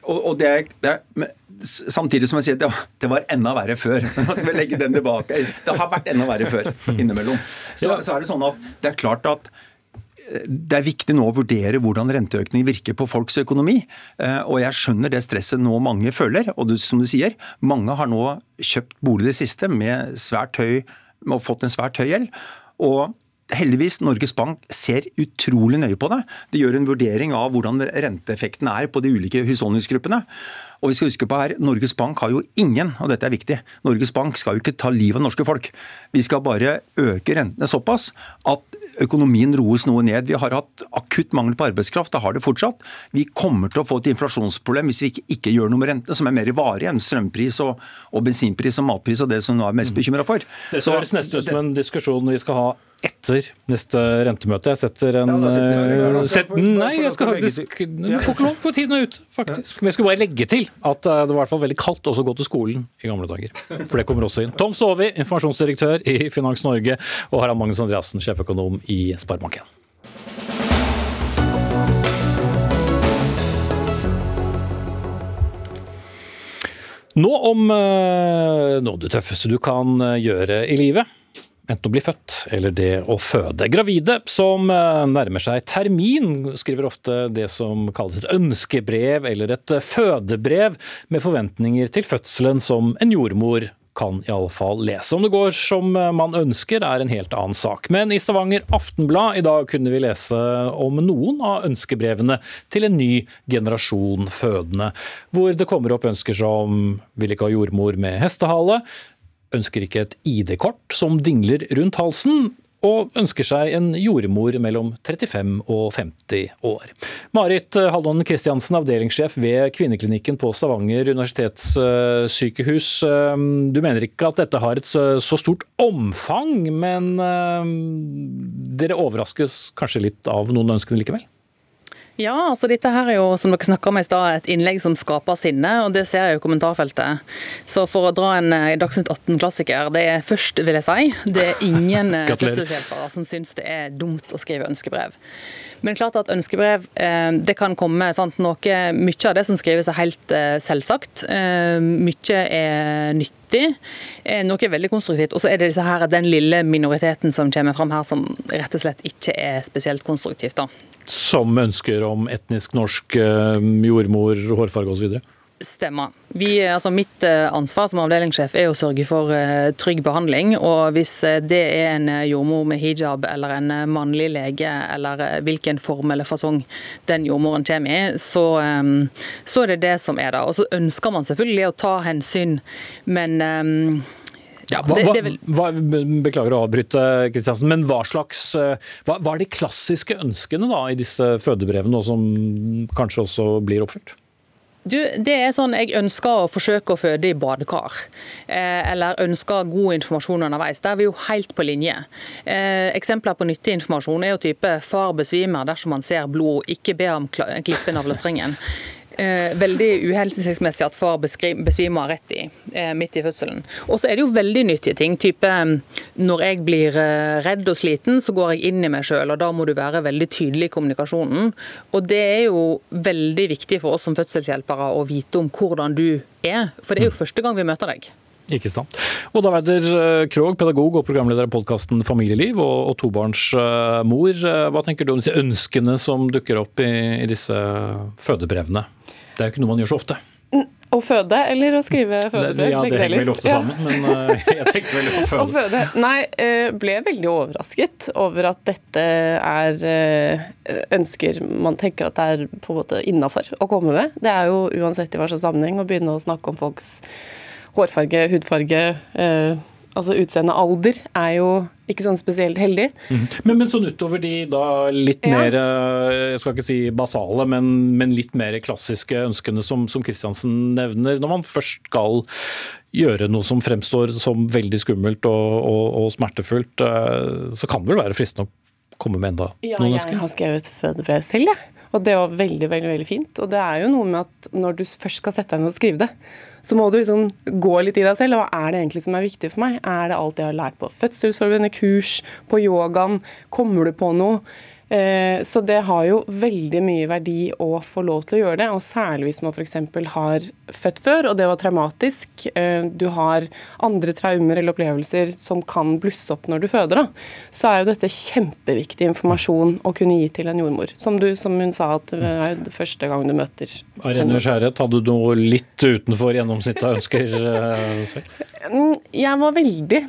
Og, og det, er, det er, Samtidig som jeg sier det, det var enda verre før. Nå skal vi legge den tilbake. Det har vært enda verre før innimellom. Så, så er det sånn at det er klart at eh, det er viktig nå å vurdere hvordan renteøkning virker på folks økonomi. Eh, og jeg skjønner det stresset nå mange føler. Og som du sier, mange har nå kjøpt bolig det siste med svært høy, med fått en svært høy gjeld. Og heldigvis, Norges Bank ser utrolig nøye på det. De gjør en vurdering av hvordan renteeffekten er på de ulike husholdningsgruppene. Og vi skal huske på her, Norges Bank har jo ingen, og dette er viktig, Norges Bank skal jo ikke ta livet av norske folk. Vi skal bare øke rentene såpass at økonomien roes noe ned. Vi har hatt akutt mangel på arbeidskraft, det har det fortsatt. Vi kommer til å få et inflasjonsproblem hvis vi ikke, ikke gjør noe med rentene, som er mer varig enn strømpris og, og bensinpris og matpris og det som nå er mest bekymra for. Det høres nesten ut som en diskusjon vi skal ha etter neste rentemøte. Jeg setter en ja, set, Nei, jeg skal faktisk Du får ikke lov, for tiden er ute, faktisk. Men jeg skulle bare legge til at det var i hvert fall veldig kaldt også å gå til skolen i gamle dager. For det kommer også inn. Tom Sovi, informasjonsdirektør i Finans Norge, og Harald Magnus Andreassen, sjeføkonom i Sparebank1. Nå om noe av det tøffeste du kan gjøre i livet enten å bli født eller det å føde. Gravide som eh, nærmer seg termin, skriver ofte det som kalles et ønskebrev eller et fødebrev, med forventninger til fødselen som en jordmor kan iallfall lese. Om det går som man ønsker, er en helt annen sak. Men i Stavanger Aftenblad i dag kunne vi lese om noen av ønskebrevene til en ny generasjon fødende, hvor det kommer opp ønsker som vil ikke ha jordmor med hestehale, ønsker ikke et ID-kort som dingler rundt halsen, og ønsker seg en jordmor mellom 35 og 50 år. Marit Haldon Kristiansen, avdelingssjef ved kvinneklinikken på Stavanger universitetssykehus. Du mener ikke at dette har et så stort omfang, men dere overraskes kanskje litt av noen ønskene likevel? Ja, altså dette her er jo som dere snakka om i stad, et innlegg som skaper sinne, og det ser jeg jo i kommentarfeltet. Så for å dra en eh, Dagsnytt 18-klassiker, det er først, vil jeg si, det er ingen eh, fødselshjelpere som syns det er dumt å skrive ønskebrev. Men klart at ønskebrev eh, det kan komme sant, noe, Mye av det som skrives er helt selvsagt. Mye er nyttig. Noe er veldig konstruktivt. Og så er det disse her, den lille minoriteten som kommer fram her, som rett og slett ikke er spesielt konstruktivt. da som ønsker om etnisk norsk eh, jordmor, hårfarge osv.? Stemmer. Vi, altså mitt eh, ansvar som avdelingssjef er å sørge for uh, trygg behandling. og Hvis det er en jordmor med hijab eller en mannlig lege, eller hvilken form eller fasong den jordmoren kommer i, så, så er det det som er det. Og Så ønsker man selvfølgelig å ta hensyn, men ja, hva, hva, beklager å avbryte, Kristiansen, men hva slags eh, hva, hva, er de klassiske ønskene da, i disse fødebrevene, som kanskje også blir oppfylt? Du, det er sånn Jeg ønsker å forsøke å føde i badekar, eh, eller ønsker god informasjon underveis. Der er vi jo helt på linje. Eh, eksempler på nyttig informasjon er jo type far besvimer dersom man ser blod, ikke be om klippe navlestrengen eh, veldig uhensiktsmessig at far besvimer rett i, eh, midt i fødselen. Og så er det jo veldig nyttige ting. type mm, Når jeg blir eh, redd og sliten, så går jeg inn i meg sjøl, og da må du være veldig tydelig i kommunikasjonen. Og det er jo veldig viktig for oss som fødselshjelpere å vite om hvordan du er, for det er jo første gang vi møter deg. Ikke sant. Oda Weider eh, Krogh, pedagog og programleder av podkasten Familieliv og, og tobarnsmor. Eh, hva tenker du om disse ønskene som dukker opp i, i disse fødebrevene? Det er jo ikke noe man gjør så ofte. Mm, å føde eller å skrive fødebrev? Ja, det henger vel ofte sammen, ja. men eh, jeg tenkte vel på føde. å føde. Nei, ble veldig overrasket over at dette er ønsker man tenker at det er på en måte innafor å komme med. Det er jo uansett i hva slags sammenheng å begynne å snakke om folks hårfarge, hudfarge, eh, altså utseende, alder, er jo ikke sånn spesielt heldig. Mm. Men, men, sånn utover de da litt ja. mer, eh, jeg skal ikke si basale, men, men litt mer klassiske ønskene som, som Kristiansen nevner, når man først skal gjøre noe som fremstår som veldig skummelt og, og, og smertefullt, eh, så kan det vel være fristende å komme med enda ja, noen ønsker? Ja, jeg har skrevet fødebrev selv, jeg. Og det var veldig, veldig, veldig fint. Og det er jo noe med at når du først skal sette deg ned og skrive det, så må du liksom gå litt i deg selv. Hva er det egentlig som er viktig for meg? Er det alt jeg har lært på fødselsforberedende kurs, på yogaen? Kommer du på noe? Eh, så det har jo veldig mye verdi å få lov til å gjøre det, og særlig hvis man f.eks. har født før, og det var traumatisk. Eh, du har andre traumer eller opplevelser som kan blusse opp når du føder. Da. Så er jo dette kjempeviktig informasjon å kunne gi til en jordmor. Som, du, som hun sa, at det er det første gang du møter Arene Skjæret, hadde du noe litt utenfor gjennomsnittet av ønsker eh, selv? Mm, jeg var veldig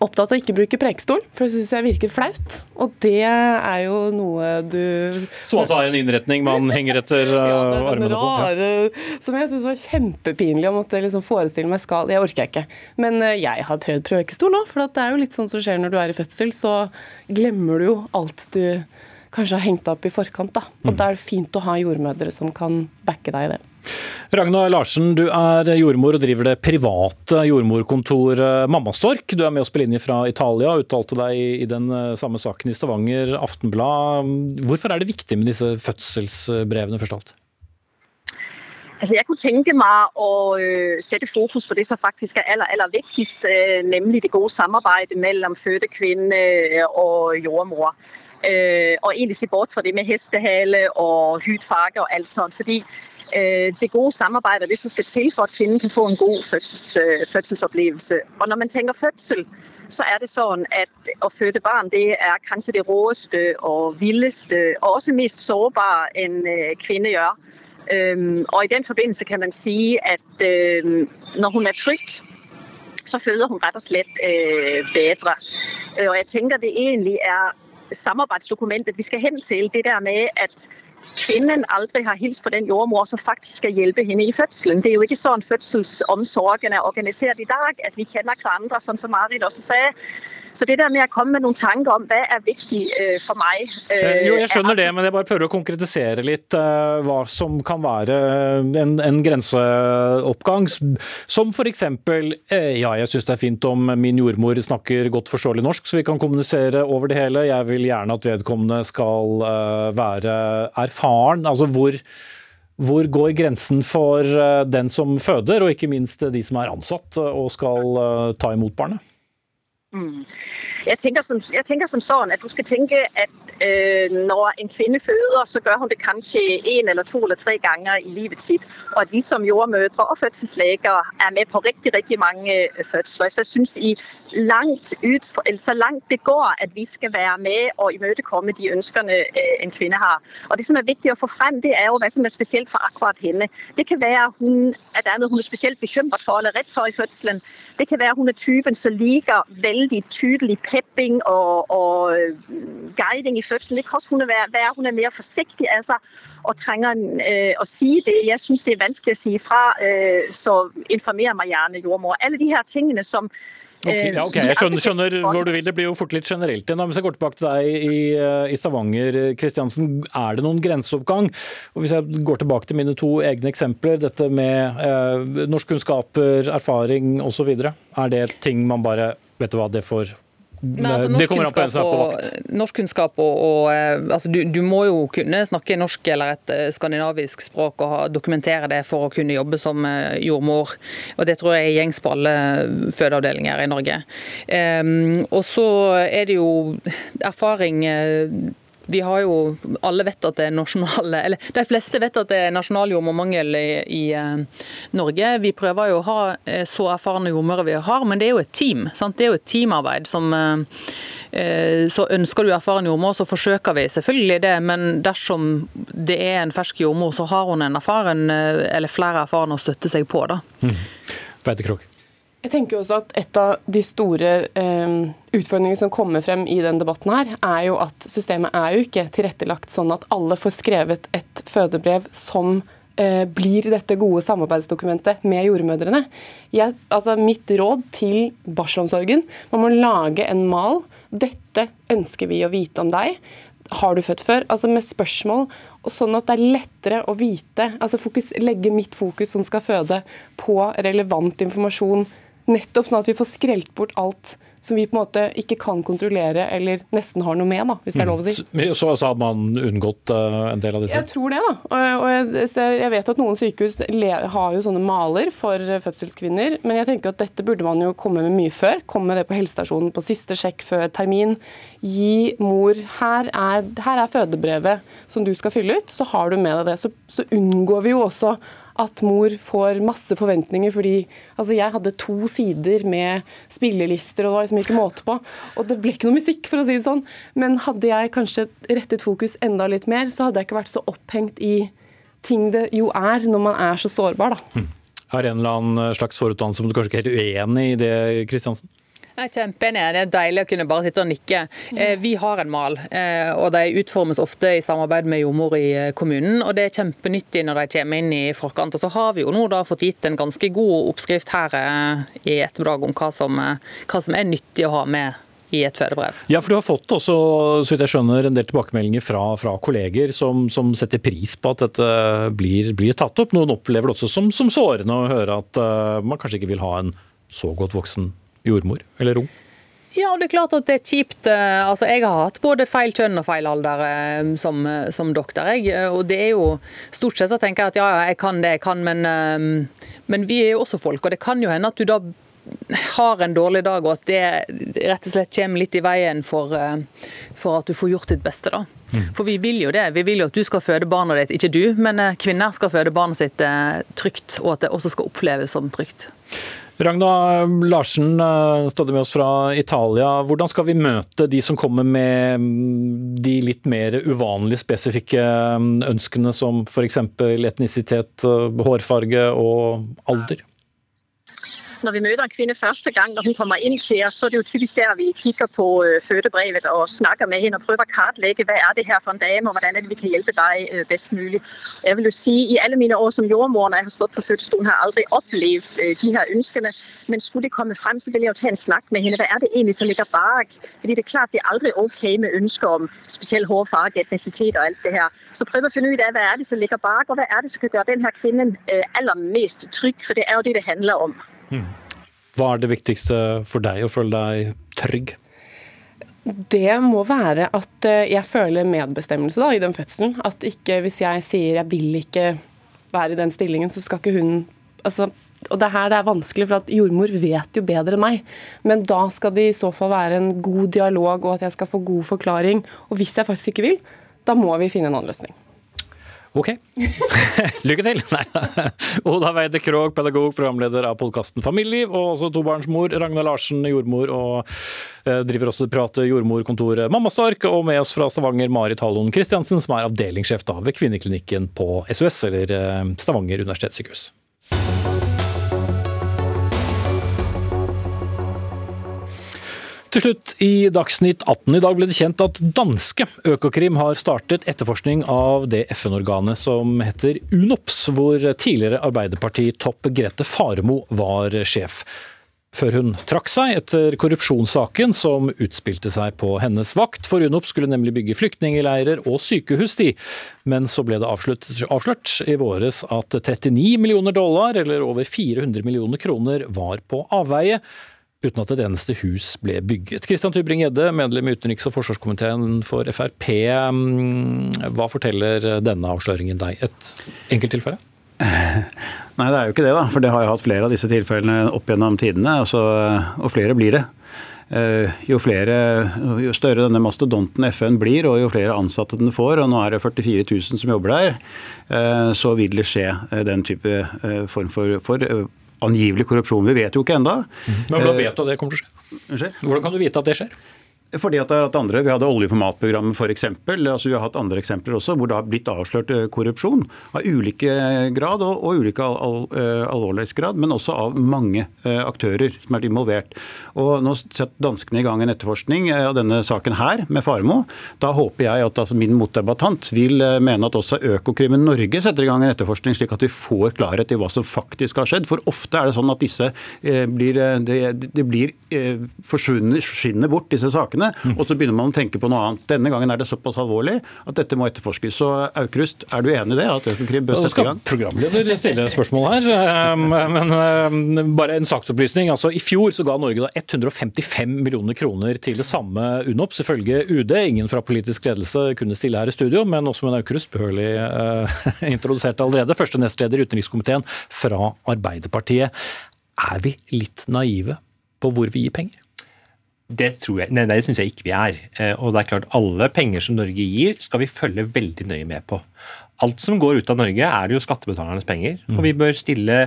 opptatt av å ikke bruke prekestol, for det syns jeg virker flaut. Og det er jo noe du Som altså er en innretning man henger etter uh, ja, det er den armene på? Ja. Som jeg syns var kjempepinlig å måtte liksom forestille meg skal Jeg orker ikke. Men uh, jeg har prøvd prekestol nå, for det er jo litt sånn som skjer når du er i fødsel, så glemmer du jo alt du kanskje har hengt opp i forkant. da. Og Mm. da er det fint å ha jordmødre som kan backe deg i det. Ragna Larsen, du er jordmor og driver det private jordmorkontoret Mammastork. Du er med oss på linje fra Italia og uttalte deg i den eh, samme saken i Stavanger Aftenblad. Hvorfor er det viktig med disse fødselsbrevene, først av alt? Altså, jeg kunne tenke meg å øh, sette fokus på det som faktisk er aller, aller viktigst, øh, nemlig det gode samarbeidet mellom fødekvinne og jordmor. Øh, og egentlig se bort fra det med hestehale og hudfarge og alt sånt. Fordi øh, det gode samarbeidet er det som skal til for at kvinnen kan få en god fødsels, øh, fødselsopplevelse. Og når man tenker fødsel, så er det sånn at å føde barn det er kanskje det råeste og villeste, og også mest sårbare en øh, kvinne gjør. Og i den forbindelse kan man si at når hun er trygg, så føder hun rett og slett øh, bedre. Øh, Og jeg tenker det egentlig er samarbeidsdokumentet vi skal hen til. Det der med at kvinnen aldri har hilst på den jordmor som faktisk skal hjelpe henne i fødselen. Det er jo ikke sånn fødselsomsorgen er organisert i dag, at vi kjenner hverandre, sånn som Marit også sa. Så det der med å komme med noen tanker om hva er viktig øh, for meg Eh, øh, Jo, jeg skjønner er det, men jeg bare prøver å konkretisere litt eh, hva som kan være en, en grenseoppgang. Som f.eks. Eh, ja, jeg syns det er fint om min jordmor snakker godt forståelig norsk, så vi kan kommunisere over det hele. Jeg vil gjerne at vedkommende skal eh, være erfaren. Altså hvor hvor går grensen for eh, den som føder, og ikke minst de som er ansatt eh, og skal eh, ta imot barnet? Mm. Jeg, tenker som, jeg tenker som sånn at du skal tenke at øh, når en kvinne føder, så gjør hun det kanskje en eller to eller tre ganger i livet sitt. Og at vi som jordmødre og fødselsleger er med på riktig riktig mange øh, fødsler. Så jeg syns i langt ut, så langt det går at vi skal være med og imøtekomme de ønskene øh, en kvinne har. Og Det som er viktig å få frem, det er jo hva som er spesielt for akkurat henne. Det kan være hun, at det er noe hun er spesielt bekymret for eller redd for i fødselen. Det kan være hun er typen som liker veldig tydelig pepping og, og øh, guiding i fødselen. Det kan også hun være, være hun er mer forsiktig av seg og trenger øh, å si det. Jeg syns det er vanskelig å si ifra, øh, så informer meg gjerne jordmor. Alle de her tingene som øh, ja, ok, Jeg skjønner, skjønner hvor du vil. Det blir jo fort litt generelt igjen. Hvis jeg går tilbake til deg i, eh, i Stavanger, Kristiansen. Er det noen grenseoppgang? Og Hvis jeg går tilbake til mine to egne eksempler, dette med eh, norskkunnskaper, erfaring osv. Er det ting man bare Vet du hva, det får Nei, altså, Det kommer an på en som er på vakt. norskkunnskap og, og eh, altså, du, du må jo kunne snakke norsk eller et eh, skandinavisk språk og ha, dokumentere det for å kunne jobbe som eh, jordmor. Og Det tror jeg er gjengs på alle fødeavdelinger i Norge. Um, og så er det jo erfaring vi har jo, alle vet at det er nasjonale, eller De fleste vet at det er nasjonal jordmormangel i, i eh, Norge. Vi prøver jo å ha eh, så erfarne jordmødre vi har, men det er jo et team. Sant? Det er jo et teamarbeid. som eh, så Ønsker du erfaren jordmor, så forsøker vi selvfølgelig det. Men dersom det er en fersk jordmor, så har hun en erfaren eller flere erfarne å støtte seg på. da. Mm. Jeg tenker også at Et av de store eh, utfordringene som kommer frem i den debatten, her, er jo at systemet er jo ikke tilrettelagt sånn at alle får skrevet et fødebrev som eh, blir dette gode samarbeidsdokumentet med jordmødrene. Jeg, altså mitt råd til barselomsorgen man må lage en mal. Dette ønsker vi å vite om deg. Har du født før? Altså Med spørsmål, og sånn at det er lettere å vite. altså fokus, Legge mitt fokus som skal føde, på relevant informasjon Nettopp sånn at vi får skrelt bort alt som vi på en måte ikke kan kontrollere eller nesten har noe med, da, hvis det er lov å si. Mm. Så, så hadde man unngått uh, en del av disse? Jeg tror det, da. Og, og jeg, jeg vet at noen sykehus le, har jo sånne maler for fødselskvinner, men jeg tenker at dette burde man jo komme med mye før. Komme med det på helsestasjonen på siste sjekk før termin. Gi mor her er, her er fødebrevet som du skal fylle ut, så har du med deg det. Så, så unngår vi jo også at mor får masse forventninger. fordi altså Jeg hadde to sider med spillelister, og det var liksom ikke måte på. Og det ble ikke noe musikk, for å si det sånn. Men hadde jeg kanskje rettet fokus enda litt mer, så hadde jeg ikke vært så opphengt i ting det jo er når man er så sårbar, da. Har en eller annen slags forutdannelse, som du er kanskje ikke helt uenig i det, Kristiansen? Jeg er kjempeenig. Det er deilig å kunne bare sitte og nikke. Eh, vi har en mal, eh, og de utformes ofte i samarbeid med jordmor i eh, kommunen. og Det er kjempenyttig når de kommer inn i forkant. Og så har vi jo nå da fått gitt en ganske god oppskrift her i ettermiddag om hva som, hva som er nyttig å ha med i et fødebrev. Ja, for Du har fått også, så vidt jeg skjønner, en del tilbakemeldinger fra, fra kolleger som, som, setter pris på at dette blir, blir, tatt opp. Noen opplever det også som, som sårende å høre at man kanskje ikke vil ha en så godt voksen jordmor eller ung? Ja, det er klart at det er kjipt. Eh, altså, jeg har hatt både feil kjønn og feil alder eh, som, eh, som doktor. Jeg. Og det er jo Stort sett så tenker jeg at ja, jeg kan det jeg kan, men, men vi er jo også folk. Og det kan jo hende at du da har en dårlig dag, og at det rett og slett kommer litt i veien for, for at du får gjort ditt beste. da. Mm. For vi vil jo det. Vi vil jo at du skal føde barnet ditt, ikke du, men kvinner skal føde barnet sitt trygt, og at det også skal oppleves som trygt. Ragna Larsen, eh, stadig med oss fra Italia. Hvordan skal vi møte de som kommer med mm, de litt mer uvanlige spesifikke mm, ønskene som f.eks. etnisitet, eh, hårfarge og alder? Når vi møter en kvinde første gang, når hun kommer inn til os, så er det jo typisk der, vi kigger på øh, fødebrevet og snakker med hende og prøver å kartlægge, hva er det her for en dame, og hvordan er det, vi kan hjelpe deg øh, bedst mulig. Jeg vil jo si, i alle mine år som jordmor, når jeg har stått på fødestolen, har jeg aldri opplevd øh, de her ønskene, men skulle det komme frem, så vil jeg jo ta en snakk med henne. Hva er det egentlig som ligger bak? Fordi det er klart, det er aldri ok med ønsker om spesielt hårfarge, etnisitet og alt det her. Så prøv å finne ut av, hva er det som ligger bak, og hva er det som kan gjøre denne kvinnen aller mest trygg, for det er jo det det handler om. Hva er det viktigste for deg å føle deg trygg? Det må være at eh, jeg føler medbestemmelse da, i den fødselen. At ikke hvis jeg sier jeg vil ikke være i den stillingen, så skal ikke hun altså, og det er her det er vanskelig, for at jordmor vet jo bedre enn meg. Men da skal det i så fall være en god dialog, og at jeg skal få god forklaring. Og hvis jeg faktisk ikke vil, da må vi finne en annen løsning. Ok. Lykke til! Oda Weide Krogh, pedagog, programleder av podkasten Familieliv, og også tobarnsmor Ragna Larsen, jordmor, og eh, driver også det private jordmorkontoret Mammastork. Og med oss fra Stavanger, Marit Hallon Christiansen, som er avdelingssjef ved kvinneklinikken på SOS, eller eh, Stavanger universitetssykehus. Til slutt, i Dagsnytt 18 i dag ble det kjent at danske Økokrim har startet etterforskning av det FN-organet som heter UNOPS, hvor tidligere Arbeiderparti-topp Grete Faremo var sjef. Før hun trakk seg etter korrupsjonssaken som utspilte seg på hennes vakt. For UNOPS skulle nemlig bygge flyktningleirer og sykehus, de. Men så ble det avslørt, avslørt i våres at 39 millioner dollar, eller over 400 millioner kroner, var på avveie uten at et eneste hus ble bygget. Kristian Tybring-Gjedde, medlem i utenriks- og forsvarskomiteen for Frp. Mm, hva forteller denne avsløringen deg? Et enkelttilfelle? Nei, det er jo ikke det, da. For det har jeg hatt flere av disse tilfellene opp gjennom tidene. Altså, og flere blir det. Eh, jo, flere, jo større denne mastodonten FN blir, og jo flere ansatte den får, og nå er det 44 000 som jobber der, eh, så vil det skje eh, den type form for, for angivelig korrupsjon. Vi vet jo ikke enda. Men hvordan vet du at det kommer til å skje? Hvordan kan du vite at det skjer? Fordi at det er at andre, Vi hadde oljeformatprogrammet f.eks. Altså vi har hatt andre eksempler også hvor det har blitt avslørt eh, korrupsjon av ulike grad og, og ulike al al eh, alvorlighetsgrad, men også av mange uh, aktører som er involvert. Og Nå setter danskene i gang en etterforskning av denne saken her med Faremo. Da håper jeg at altså, min motdebattant vil mene at også Økokrim Norge setter i gang en etterforskning, slik at vi får klarhet i hva som faktisk har skjedd. For ofte er det sånn at disse eh, blir, det, det blir eh, forsvinner bort, disse sakene sakene, og så begynner man å tenke på noe annet. Denne gangen er det såpass alvorlig at dette må etterforskes. Så Aukrust, er du enig i det? At Økokrim bør sette i gang? Programleder stille spørsmål her, um, men um, bare en saksopplysning. Altså, I fjor så ga Norge da 155 millioner kroner til det samme UNOPS, ifølge UD. Ingen fra politisk ledelse kunne stille her i studio, men også med Aukrust behørig uh, introdusert allerede. Første nestleder i utenrikskomiteen fra Arbeiderpartiet. Er vi litt naive på hvor vi gir penger? Det tror jeg, nei, det syns jeg ikke vi er. Eh, og det er klart Alle penger som Norge gir, skal vi følge veldig nøye med på. Alt som går ut av Norge, er det jo skattebetalernes penger. Og vi bør stille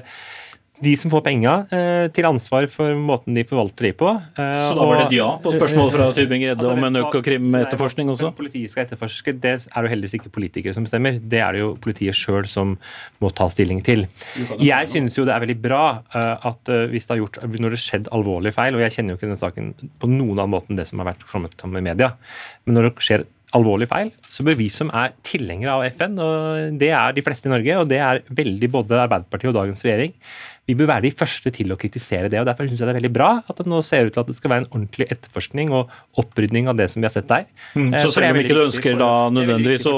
de som får penga, eh, til ansvar for måten de forvalter de på. Eh, Så da var det et ja på spørsmålet fra Tybing-Gredde om en Økokrim-etterforskning også? Hvem Politiet skal etterforske, det er jo heldigvis ikke politikere som bestemmer. Det er det jo politiet sjøl som må ta stilling til. Jeg synes jo det er veldig bra eh, at hvis det har gjort, når det har skjedd alvorlige feil, og jeg kjenner jo ikke denne saken på noen annen måte enn det som har vært kommet fram i media, men når det skjer alvorlige feil, så bør vi som er tilhengere av FN, og det er de fleste i Norge, og det er veldig både Arbeiderpartiet og dagens regjering, vi bør være de første til å kritisere det. og Derfor syns jeg det er veldig bra at det nå ser ut til at det skal være en ordentlig etterforskning og opprydning av det som vi har sett der. Mm, Eh, så er selv om ikke du ønsker da nødvendigvis å.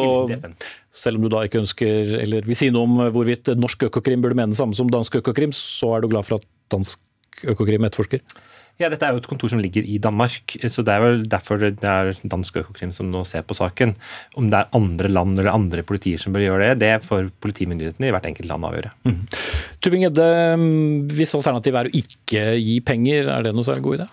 Selv om du da ikke ønsker, eller vil si noe om hvorvidt norsk Økokrim burde mene det samme som dansk Økokrim, så er du glad for at dansk Økokrim etterforsker? Ja, Dette er jo et kontor som ligger i Danmark, så det er vel derfor det er dansk Økokrim som nå ser på saken. Om det er andre land eller andre politier som bør gjøre det, det får politimyndighetene i hvert enkelt land avgjøre. Mm. Tubing-Edde, hvis alternativet er å ikke gi penger, er det noe særlig god idé?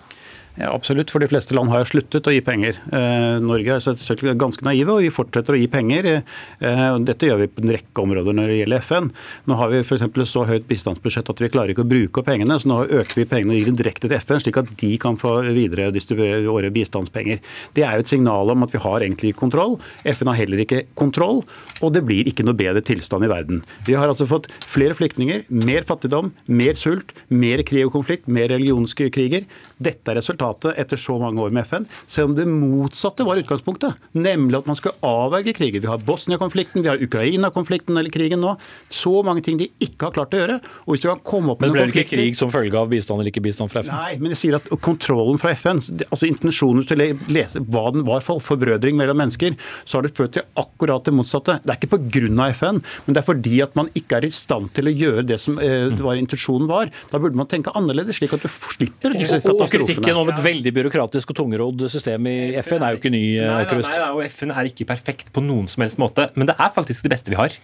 Ja, Absolutt, for de fleste land har jo sluttet å gi penger. Eh, Norge er selvfølgelig ganske naive, og vi fortsetter å gi penger. Eh, dette gjør vi på en rekke områder når det gjelder FN. Nå har vi f.eks. så høyt bistandsbudsjett at vi klarer ikke å bruke opp pengene, så nå øker vi pengene og gir dem direkte til FN, slik at de kan få videre distribuere våre bistandspenger. Det er jo et signal om at vi har egentlig kontroll. FN har heller ikke kontroll, og det blir ikke noe bedre tilstand i verden. Vi har altså fått flere flyktninger, mer fattigdom, mer sult, mer krig og konflikt, mer religionskriger. Dette er resultatet etter så mange år med FN, selv om det motsatte var utgangspunktet, nemlig at man skulle avverge kriger. Vi har Bosnia-konflikten, vi har Ukraina-konflikten eller krigen nå. Så mange ting de ikke har klart å gjøre. Og hvis du kan komme opp med Men ble det ikke krig som følge av bistand eller ikke bistand fra FN? Nei, men jeg sier at kontrollen fra FN, altså intensjonen til å lese hva den var for forbrødring mellom mennesker, så har det ført til akkurat det motsatte. Det er ikke pga. FN, men det er fordi at man ikke er i stand til å gjøre det som eh, var intensjonen var. Da burde man tenke annerledes, slik at du slipper disse katastrofene. og kritikken katastrofene. Et veldig byråkratisk og tungrodd system i FN er jo ikke ny, Nei, nei, Aukrust. nei, og FN er ikke perfekt på noen som helst måte, men det er faktisk det beste vi har.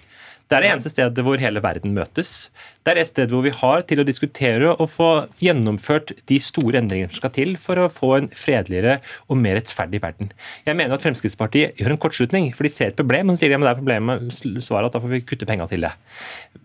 Det er det eneste stedet hvor hele verden møtes. Det er det stedet hvor vi har til å diskutere og få gjennomført de store endringene som skal til for å få en fredeligere og mer rettferdig verden. Jeg mener at Fremskrittspartiet gjør en kortslutning, for de ser et problem og så sier de at det er problemet svaret at da får vi kutte penger til det.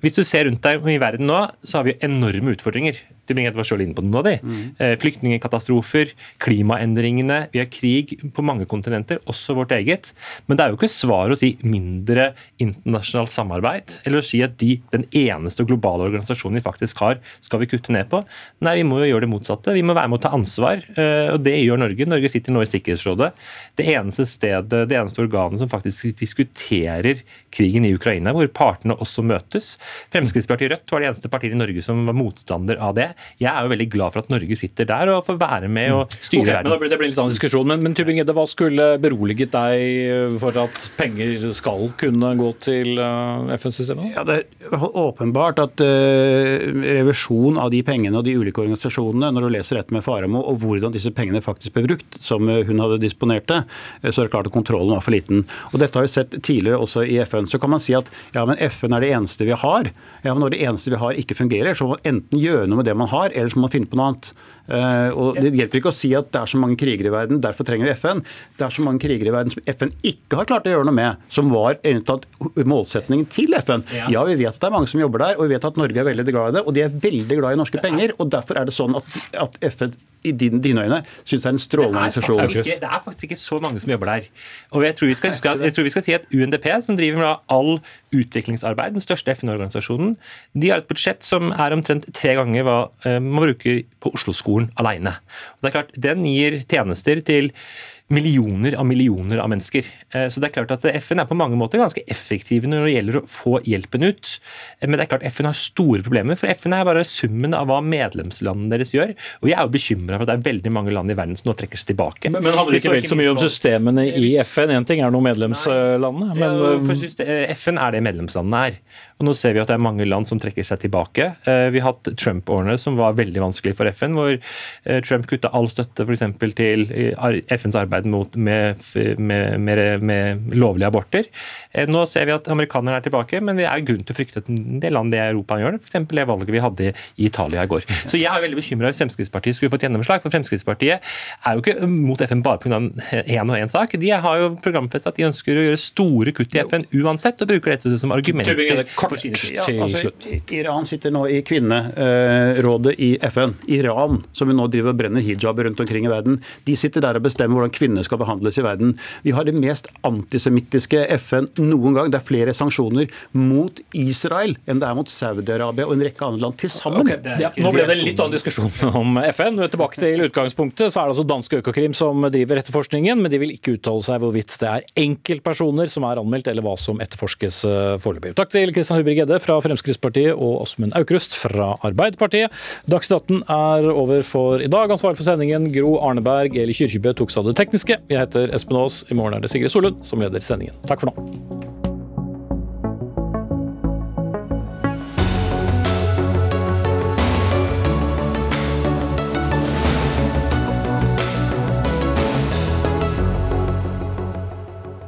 Hvis du ser rundt deg i verden nå, så har vi enorme utfordringer. Du var selv inne på noen av de. Mm. Flyktningkatastrofer, klimaendringene, vi har krig på mange kontinenter, også vårt eget. Men det er jo ikke svar å si mindre internasjonalt samarbeid, eller å si at de, den eneste globale organisasjonen vi faktisk har, skal vi kutte ned på. Nei, vi må jo gjøre det motsatte. Vi må være med å ta ansvar, eh, og det gjør Norge. Norge sitter nå i Sikkerhetsrådet. Det eneste stedet, det eneste organet som faktisk diskuterer krigen i Ukraina, hvor partene også møtes. Fremskrittspartiet Rødt var det eneste partiet i Norge som var motstander av det. Jeg er jo veldig glad for at Norge sitter der og får være med og styre verden. men da blir det blir en litt annen diskusjon. Men, men Tybing-Gjedde, hva skulle beroliget deg for at penger skal kunne gå til uh, FN-systemet? Ja, Det er åpenbart at uh, revisjon av de pengene og de ulike organisasjonene, når du leser dette med Faramo og hvordan disse pengene faktisk ble brukt, som eh, hun hadde disponert det, eh, så er det klart at kontrollen var for liten. Og Dette har vi sett tidligere også i FN. Så kan man si at ja, men FN er det eneste vi har. Ja, men Når det eneste vi har ikke fungerer, så må man enten gjøre noe med det man har, eller så må man finne på noe annet. Eh, og Det hjelper ikke å si at det er så mange krigere i verden, derfor trenger vi FN. Det er så mange krigere i verden som FN ikke har klart å gjøre noe med, som var målsetningen til FN. Ja. Vi vet at det er mange som jobber der, og vi vet at Norge er veldig glad i det. Og de er veldig glad i norske penger, og derfor er det sånn at, at FN i din, dine øyne syns det er en strålende er, organisasjon. det er faktisk ikke så mange som jobber der. Og jeg tror vi skal, at, tror vi skal si at UNDP, som driver med all utviklingsarbeid, den største FN-organisasjonen, de har et budsjett som er omtrent tre ganger hva eh, man bruker på Oslo-skolen alene. Og det er klart, Den gir tjenester til millioner av millioner av mennesker. Eh, Så det er klart at FN er på mange måter ganske effektive når det gjelder å få hjelpen ut. Eh, Men det er klart FN har store problemer, for FN er bare summen av hva medlemslandene deres gjør. Og jeg er jo bekymra for at det er veldig mange land i verden som nå trekker seg tilbake. Men, men handler det ikke vel så mye om systemene i FN? Én ting er noe medlemslandene, men Ja, for eh, FN er det medlemslandene er. Og Nå ser vi at det er mange land som trekker seg tilbake. Eh, Vi har hatt Trump-årene som var veldig vanskelig for FN, hvor eh, Trump kutta all støtte f.eks. til eh, FNs arbeid mot, med, med, med, med lovlige aborter. Nå ser vi at amerikanerne er tilbake, men det er grunn til å frykte at en del land i Europa gjør det. F.eks. det valget vi hadde i Italia i går. Så jeg er veldig bekymra hvis Fremskrittspartiet skulle fått gjennomslag. For Fremskrittspartiet er jo ikke mot FN bare pga. én og én sak. De har jo programfestet at de ønsker å gjøre store kutt i FN uansett, og bruker det som argument. Ja, til altså, slutt. Iran sitter nå i kvinnerådet i FN. Iran, som nå driver og brenner hijaber rundt omkring i verden, de sitter der og bestemmer hvordan kvinner skal behandles i verden. Vi har det mest antisemittiske FN noen gang. Det er flere sanksjoner mot Israel enn det er mot Saudi-Arabia og en rekke andre land til sammen. Okay, ja, nå ble det en litt annen diskusjon om FN. Tilbake til utgangspunktet, så er det altså danske Økokrim som driver etterforskningen, men de vil ikke uttale seg hvorvidt det er enkeltpersoner som er anmeldt, eller hva som etterforskes eh, foreløpig. Takk til Kristian Hubrig-Gedde fra Fremskrittspartiet og Åsmund Aukrust fra Arbeiderpartiet. Dagsnytt 18 er over for i dag. Ansvarlig for sendingen Gro Arneberg, Eli Kyrkjebø tok seg av det tekniske. Jeg heter Espen Aas. I morgen er det Sigrid Solund som leder sendingen. Takk for nå.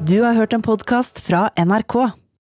Du har hørt en podkast fra NRK.